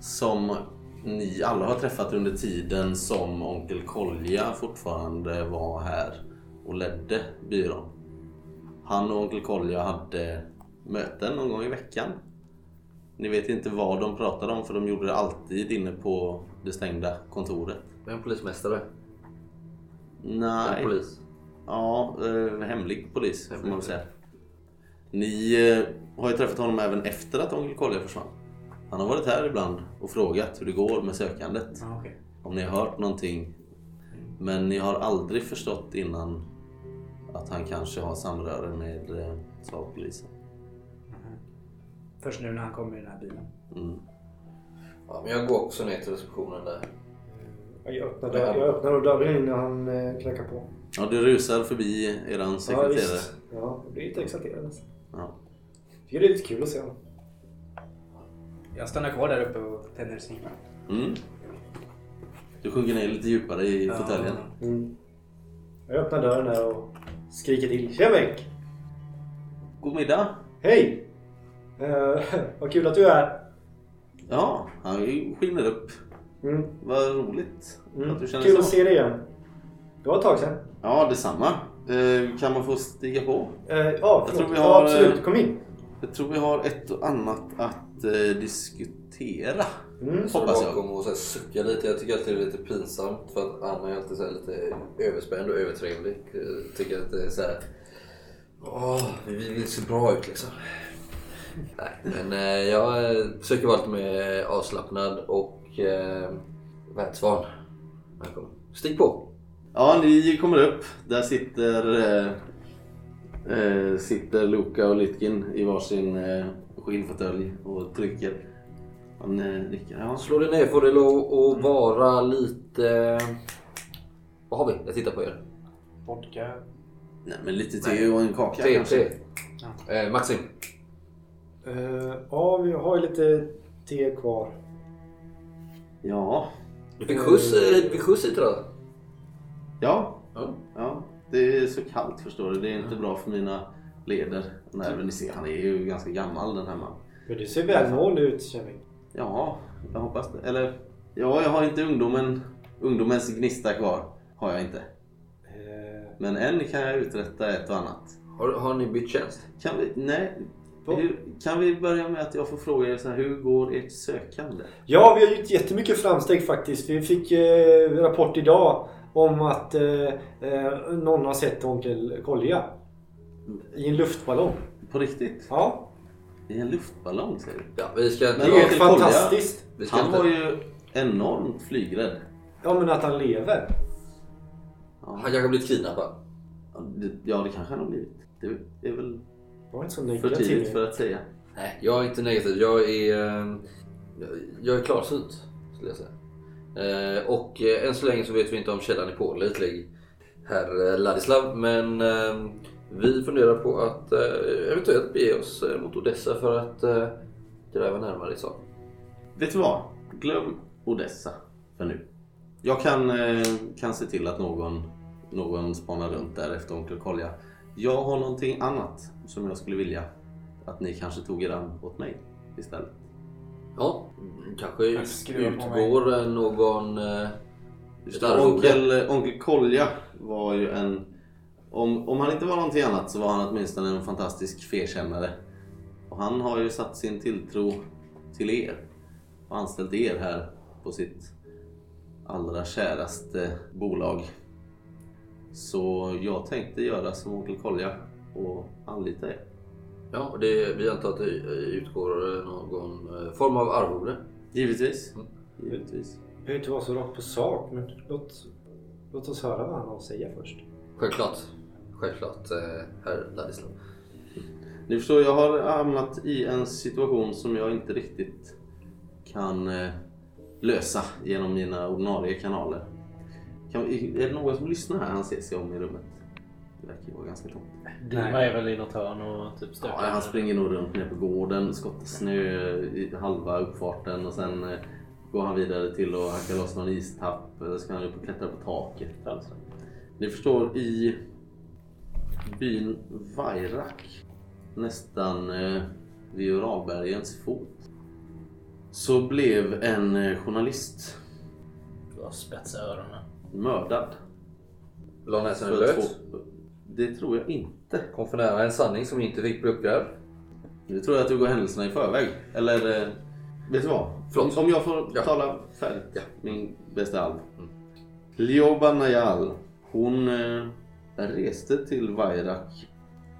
Som ni alla har träffat under tiden som onkel Kolja fortfarande var här och ledde byrån. Han och onkel Kolja hade möten någon gång i veckan. Ni vet inte vad de pratade om för de gjorde det alltid inne på det stängda kontoret. Vem polismästare? Nej. Vem polis? Ja, eh, hemlig polis får man Hemlig väl säga. Ni eh, har ju träffat honom även efter att onkel Kolja försvann. Han har varit här ibland och frågat hur det går med sökandet. Ja, okej. Om ni har hört någonting. Men ni har aldrig förstått innan att han kanske har samröre med eh, slavpolisen. Först nu när han kommer i den här bilen. Mm. Ja, men jag går också ner till receptionen där. Jag öppnar, dörr, jag öppnar dörren innan han eh, knackar på. Ja, du rusar förbi eran Ja, sekreterare. visst. Ja, jag blir lite exalterad nästan. Ja. Tycker det är lite kul att se honom. Jag stannar kvar där uppe och tänder cigg. Mm. Du sjunker ner lite djupare i Ja. fåtöljen. Mm. Jag öppnar dörren där och skriker till. Tjena Bengt! God middag! Hej! Eh, vad kul att du är här. Ja, han skiner upp. Mm. Vad roligt Mm. att du känner Kul så. att se dig igen. Det var ett tag sedan. Ja, detsamma. Eh, kan man få stiga på? Eh, ja, tror förlåt. vi ja, har, absolut. eh, Kom in. Jag tror vi har ett och annat att eh, diskutera. Mm. Så Hoppas jag. bakom och så här suckar lite. Jag tycker alltid det är lite pinsamt för att Anna är alltid så här lite överspänd och övertrevlig. Jag tycker att det är så här. Åh, vi vill se bra ut liksom. Nej, men eh, jag eh, försöker vara lite mer avslappnad och eh, världsvan. Välkommen. Stig på! Ja, ni kommer upp. Där sitter, eh, eh, sitter Luka och Litkin i varsin eh, skinnfåtölj och trycker. Han eh, nickar. Ja. Slå dig ner får det lov att vara lite... Vad har vi? Jag tittar på er. Vodka. Nej, men lite te och en kaka Tre, kanske. tre. Eh, Maxim. Eh, ja, vi har ju lite te kvar. Ja. Du fick skjuts, eh, du fick skjuts hit idag. Ja. Ja. ja. Det är så kallt förstår du. Det är inte bra för mina leder. Nej, men ni ser, han är ju ganska gammal den här mannen. Men du ser välmående ut, Kevin. Ja, jag hoppas det. Eller, ja, jag har inte ungdomen, ungdomens gnista kvar. Har jag inte. Eh, Men än kan jag uträtta ett och annat. Har, har ni bytt tjänst? Kan vi, nej. Hur, kan vi börja med att jag får fråga er så här, hur går ert sökande? Ja, vi har gjort jättemycket framsteg faktiskt. Vi fick eh, rapport idag om att eh, eh, någon har sett onkel Kolja. I en luftballong. På riktigt? Ja, I en luftballong säger du? Ja, vi ska inte... Men det är Kolja- fantastiskt. vi ska Han inte... var ju enormt flygrädd. Ja, men att han lever. Han kanske har blivit kidnappad. Ja, det, ja, det kanske han har blivit. Det är väl Var inte så för negativ. tidigt för att säga. Nej, jag är inte negativ. Jag är, eh, jag är klarsynt, skulle jag säga. Eh, och eh, än så länge så vet vi inte om källan är pålitlig, herr Ladislav. Men vi funderar på att eh, eventuellt bege oss eh, mot Odessa för att eh, gräva närmare i saken. Vet du vad? Glöm Odessa för nu. Jag kan, eh, kan se till att någon, någon spanar runt där efter onkel Kolja. Jag har någonting annat som jag skulle vilja att ni kanske tog er an åt mig istället. Ja, kanske Jag skruvar på mig. utgår eh, någon... Eh, Just Ett det, arvode. onkel, onkel Kolja var ju en... Om, om han inte var någonting annat så var han åtminstone en fantastisk fekännare. Och han har ju satt sin tilltro till er och anställt er här på sitt allra käraste bolag. Så jag tänkte göra som onkel Kolja och anlita er. ja, och det, vi antar att det utgår någon eh, form av arvode. Givetvis. Mm. Givetvis. Jag behöver inte vara så rakt på sak, men låt, låt oss höra vad han har att säga först. Självklart. Självklart, eh, herr Ladislav. Ni förstår, jag har hamnat i en situation som jag inte riktigt kan eh, lösa genom mina ordinarie kanaler. Kan, är det någon som lyssnar här? Han ser sig om i rummet. Det verkar ju vara ganska tomt. Dima är väl i något hörn och typ stökar. Ja, han springer nog runt nere på gården, skottar snö i halva uppfarten och sen eh, går han vidare till att hacka loss någon istapp eller ska han upp och klättra på taket. Alltså. Ni förstår, i byn Vairak nästan eh, vid Uralbergens fot så blev en eh, journalist Du har spetsa öronen. mördad. La näsan i För blöt. två- Det tror jag inte. Kom för nära en sanning som inte fick bli uppgrävd. Nu tror jag att du går händelserna i förväg. Eller, eh, vet du vad? Förlåt. Om jag får Ja. tala färdigt. Ja. Min bästa alv. Lioba Najal, hon eh, reste till Vairak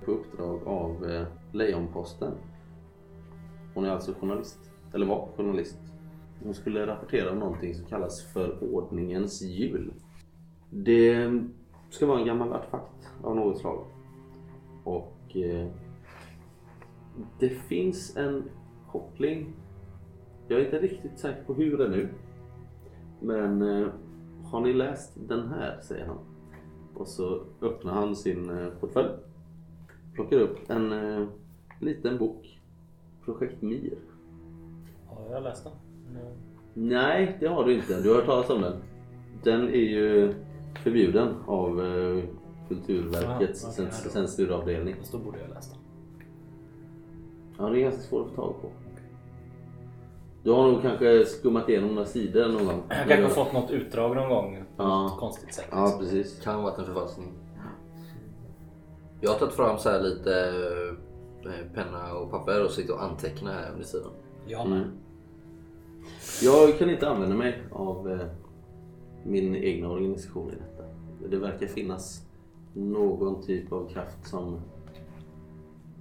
på uppdrag av eh, Lejonposten. Hon är alltså journalist. Eller var journalist. Hon skulle rapportera om någonting som kallas för ordningens jul. Det ska vara en gammal artefakt av något slag. Och eh, det finns en koppling. Jag är inte riktigt säker på hur ännu. Men eh, har ni läst den här? säger han. Och så öppnar han sin eh, portfölj. Plockar upp en eh, liten bok. Projekt Mir. Har jag läst den? Mm. Nej, det har du inte. Du har hört talas om den. Den är ju förbjuden av eh, Kulturverkets censuravdelning. Fast då borde jag läst den. Ja, det är ganska svårt att få tag på. Du har nog kanske skummat igenom några sidor någon gång. Jag kanske har fått något utdrag någon gång på Ja. något konstigt sätt. Ja, precis. Kan ha varit en förfalskning. Jag har tagit fram så här lite eh, penna och papper och sitter och antecknar här under sidan. Jag med. Mm. Jag kan inte använda mig av eh, min egna organisation i detta. Det verkar finnas någon typ av kraft som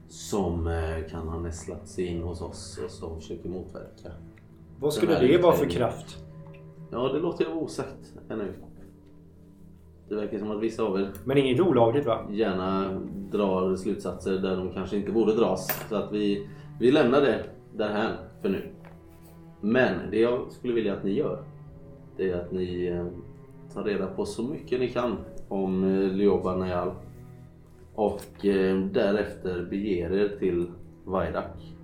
som eh, kan ha nästlat sig in hos oss och som försöker motverka. Vad skulle det vara för kraft? Ja, det låter jag vara osagt ännu. Det verkar som att vissa av er Men inget olagligt va? gärna drar slutsatser där de kanske inte borde dras. Så att vi, vi lämnar det därhän för nu. Men det jag skulle vilja att ni gör det är att ni eh, tar reda på så mycket ni kan om eh, Lioba Najal och eh, därefter beger er till Vairak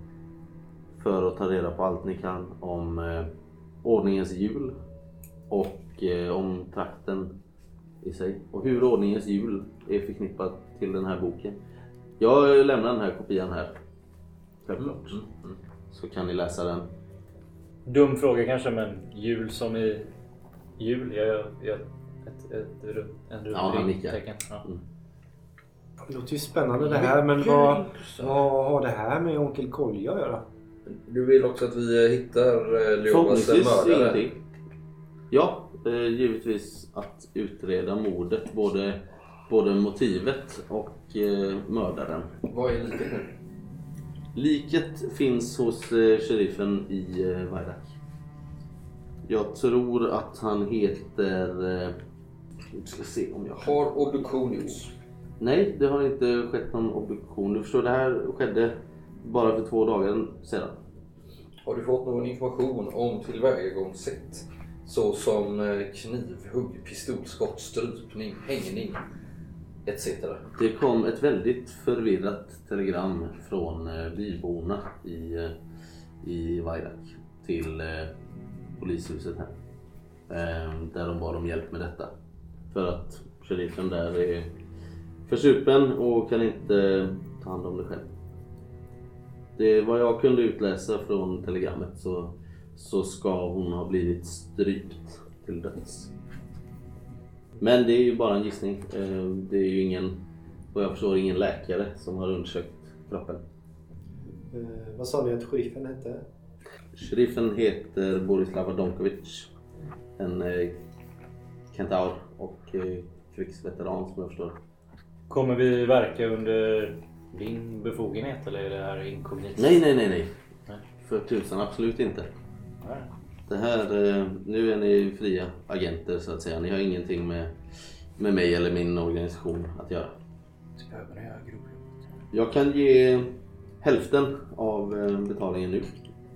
för att ta reda på allt ni kan om eh, ordningens jul och eh, om trakten i sig och hur ordningens jul är förknippat till den här boken. Jag lämnar den här kopian här. Självklart. Så kan ni läsa den. Dum fråga kanske men jul som i jul? Jag gör ett, ett, ru- en Ja, han tecken. Ja. Mm. Det låter ju spännande det här men vad, vad har det här med Onkel Kolja att göra? Du vill också att vi hittar eh, Förhoppningsvis mördare? ingenting. Ja, eh, givetvis att utreda mordet. Både, både motivet och eh, mördaren. Vad är liket nu? Liket finns hos eh, sheriffen i eh, Vairak. Jag tror att han heter... Eh, vi ska se om jag... Har obduktion gjorts? Nej, det har inte skett någon obduktion. Du förstår, det här skedde bara för två dagar sedan. Har du fått någon information om tillvägagångssätt? Såsom eh, knivhugg, pistolskott, strypning, hängning etc. Det kom ett väldigt förvirrat telegram från eh, byborna i, eh, i Vairak till polishuset här. Eh, där de bad om hjälp med detta. För att sheriffen där är försupen och kan inte ta hand om det själv. Det vad jag kunde utläsa från telegrammet så, så ska hon ha blivit strypt till döds. Men det är ju bara en gissning. Eh, Det är ju ingen, vad jag förstår, ingen läkare som har undersökt kroppen. Eh, vad sa ni att sheriffen hette? Sheriffen heter Borislava Donkovic. En eh, kentaur och eh, krigsveteran som jag förstår. Kommer vi verka under din befogenhet eller är det här inkognito? Nej, nej, nej, nej. Nej. För tusan, absolut inte. Nej. Det här, eh, nu är ni fria agenter så att säga. Ni har ingenting med, med mig eller min organisation att göra. Jag kan ge hälften av eh, betalningen nu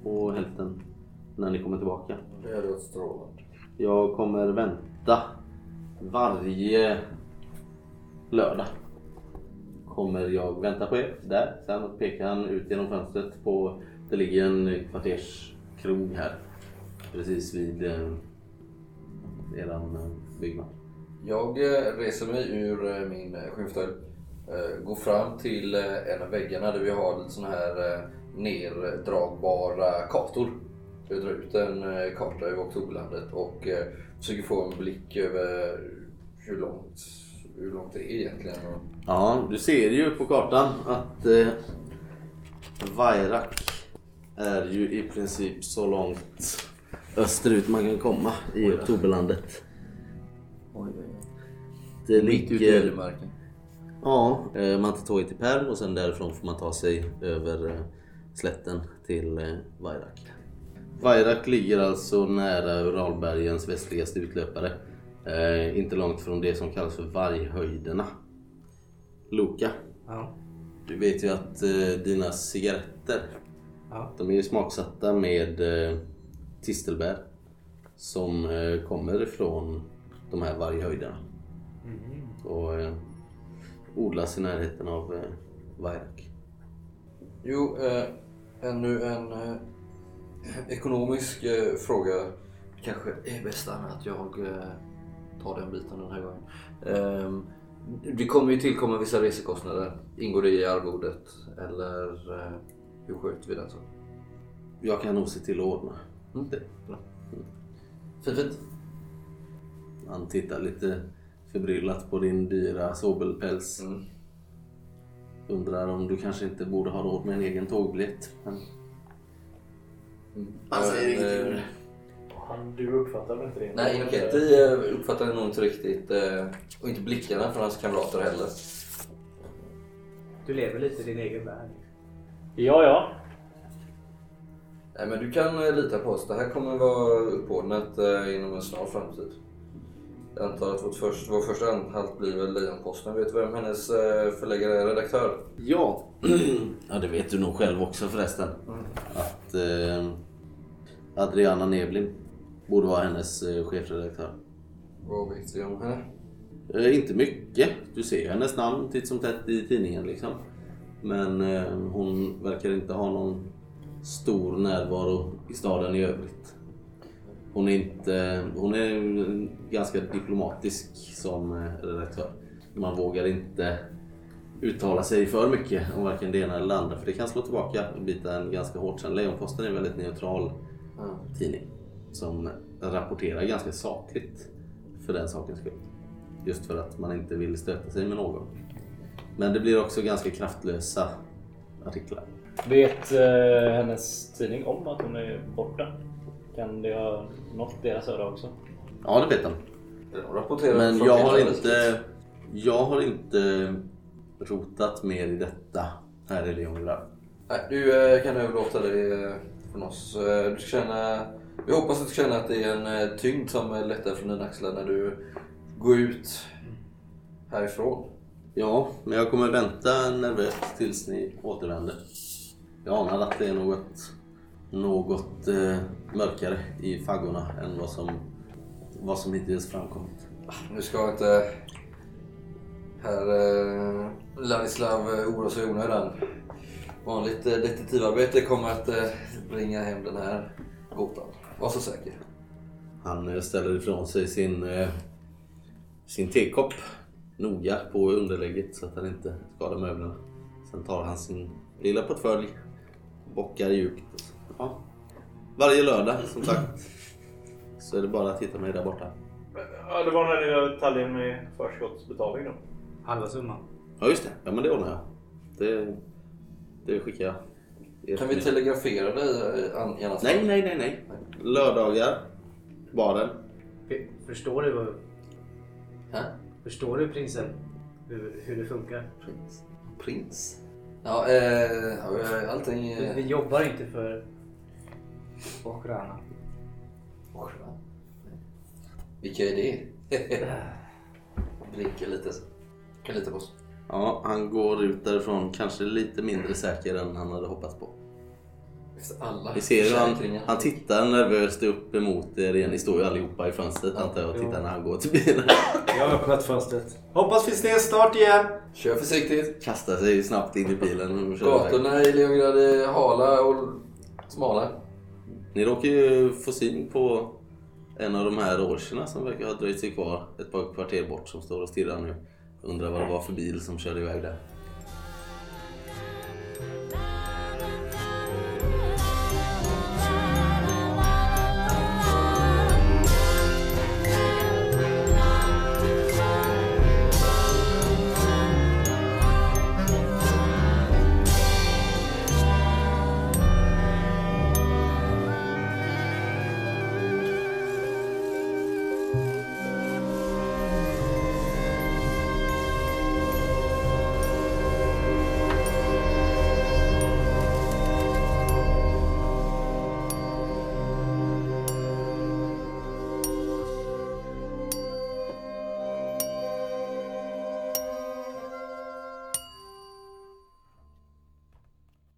och hälften när ni kommer tillbaka. Det varit strålande. Jag kommer vänta varje lördag. Kommer jag vänta på er där. Sen pekar han ut genom fönstret på, det ligger en kvarterskrog här. Precis vid eh, eran eh, byggnad. Jag eh, reser mig ur eh, min skymfdörr, går fram till en av väggarna där vi har lite sådana här nerdragbara neddragbara kartor. Jag drar ut en karta över Oktoberlandet och försöker få en blick över hur långt, hur långt det är egentligen. Ja, du ser ju på kartan att eh, Vairak är ju i princip så långt österut man kan komma i Oktoberlandet. Det mitt ute i ligger... ödemarken. Ja, eh, man tar tåget till Perm och sen därifrån får man ta sig över eh, slätten till eh, Vairak. Vairak ligger alltså nära Uralbergens västligaste utlöpare. Eh, inte långt från det som kallas för Varghöjderna. Loka, Ja. du vet ju att eh, dina cigaretter, Ja. de är ju smaksatta med eh, tistelbär som eh, kommer ifrån de här varghöjderna och eh, odlas i närheten av eh, Vairak. Jo, eh, ännu en eh, ekonomisk eh, fråga. Kanske är bästa med att jag tar den biten den här gången. Eh, det kommer ju tillkomma vissa resekostnader. Ingår det i arvodet? Eller eh, hur sköter vi den så? Jag kan nog se till att ordna Mm. det. Fint, fint. Han tittar lite förbryllat på din dyra sobelpäls. Mm. Undrar om du kanske inte borde ha råd med en egen tågbiljett. Men Mm. Han säger ingenting. eh, Han, du uppfattar väl inte det? Nej, Inoketti uppfattar nog inte riktigt eh, och inte blickarna från hans kamrater heller. Du lever lite i din egen värld. Ja, ja. Nej, men du kan eh, lita på oss. Det här kommer vara uppordnat eh, inom en snar framtid. Jag antar att vårt först, vår första anhalt blir väl Lejonposten. Vet du vem hennes förläggare är? Redaktör? Ja, ja det vet du nog själv också förresten. Att eh, Adriana Neblim borde vara hennes eh, chefredaktör. Vad vet vi om henne? Eh, inte mycket. Du ser hennes namn titt som tätt i tidningen liksom. Men eh, hon verkar inte ha någon stor närvaro i staden i övrigt. Hon är, inte, hon är ganska diplomatisk som eh, redaktör. Man vågar inte uttala sig för mycket om varken det ena eller det andra för det kan slå tillbaka och bita en ganska hårt sen. Lejonposten är en väldigt neutral Ja. tidning som rapporterar ganska sakligt för den sakens skull. Just för att man inte vill stöta sig med någon. Men det blir också ganska kraftlösa artiklar. Vet eh, hennes tidning om att hon är borta? Kan det ha nått deras öra också? Ja, det vet de. Men jag har inte, jag har inte rotat mer i detta här i Leongrad. Nej, du eh, kan överlåta det eh, från oss. Eh, Du ska känna, vi hoppas att du känner att det är en eh, tyngd som lättar från dina axlar när du går ut härifrån. Ja, men jag kommer vänta nervöst tills ni återvänder. Jag anar att det är något, något eh, mörkare i faggorna än vad som, vad som hittills framkommit. Nu ska inte herr eh, Ladislav eh, oroa sig i onödan. Vanligt eh, detektivarbete kommer att eh, bringa hem den här gåtan. Var så säker. Han eh, ställer ifrån sig sin, eh, sin tekopp noga på underlägget så att han inte skadar möblerna. Sen tar han sin lilla portfölj, bockar djupt. Ja. Varje lördag som sagt så är det bara att hitta mig där borta. Ja, det var när ni hade Tallinn med förskottsbetalning då. Halva summan. Ja just det, ja men det ordnar jag. Det, det skickar jag. Kan vi telegrafera dig eh, i annat Nej, nej, nej, nej. Lördagar, baren. Förstår du, vad, Hä? förstår du prinsen? Hur, hur det funkar? Prins? Prins? Ja, eh, allting... Vi, Eh, vi jobbar inte för Okrana. Vilka är det? Blinkar lite. Kan lita på oss. Ja, han går ut därifrån kanske lite mindre säker än han hade hoppats på. Alla Vi ser hur han, han tittar nervöst upp emot er igen. Ni står ju allihopa i fönstret antar jag och tittar när han går till bilen. Jag har öppnat fönstret. Hoppas vi ses snart igen. Kör försiktigt. Kastar sig snabbt in i bilen och kör iväg. Gatorna i Leongrad är hala och smala. Ni råkar ju få syn på en av de här orcherna som verkar ha dröjt sig kvar ett par kvarter bort som står och stirrar nu. Undrar vad det var för bil som körde iväg där.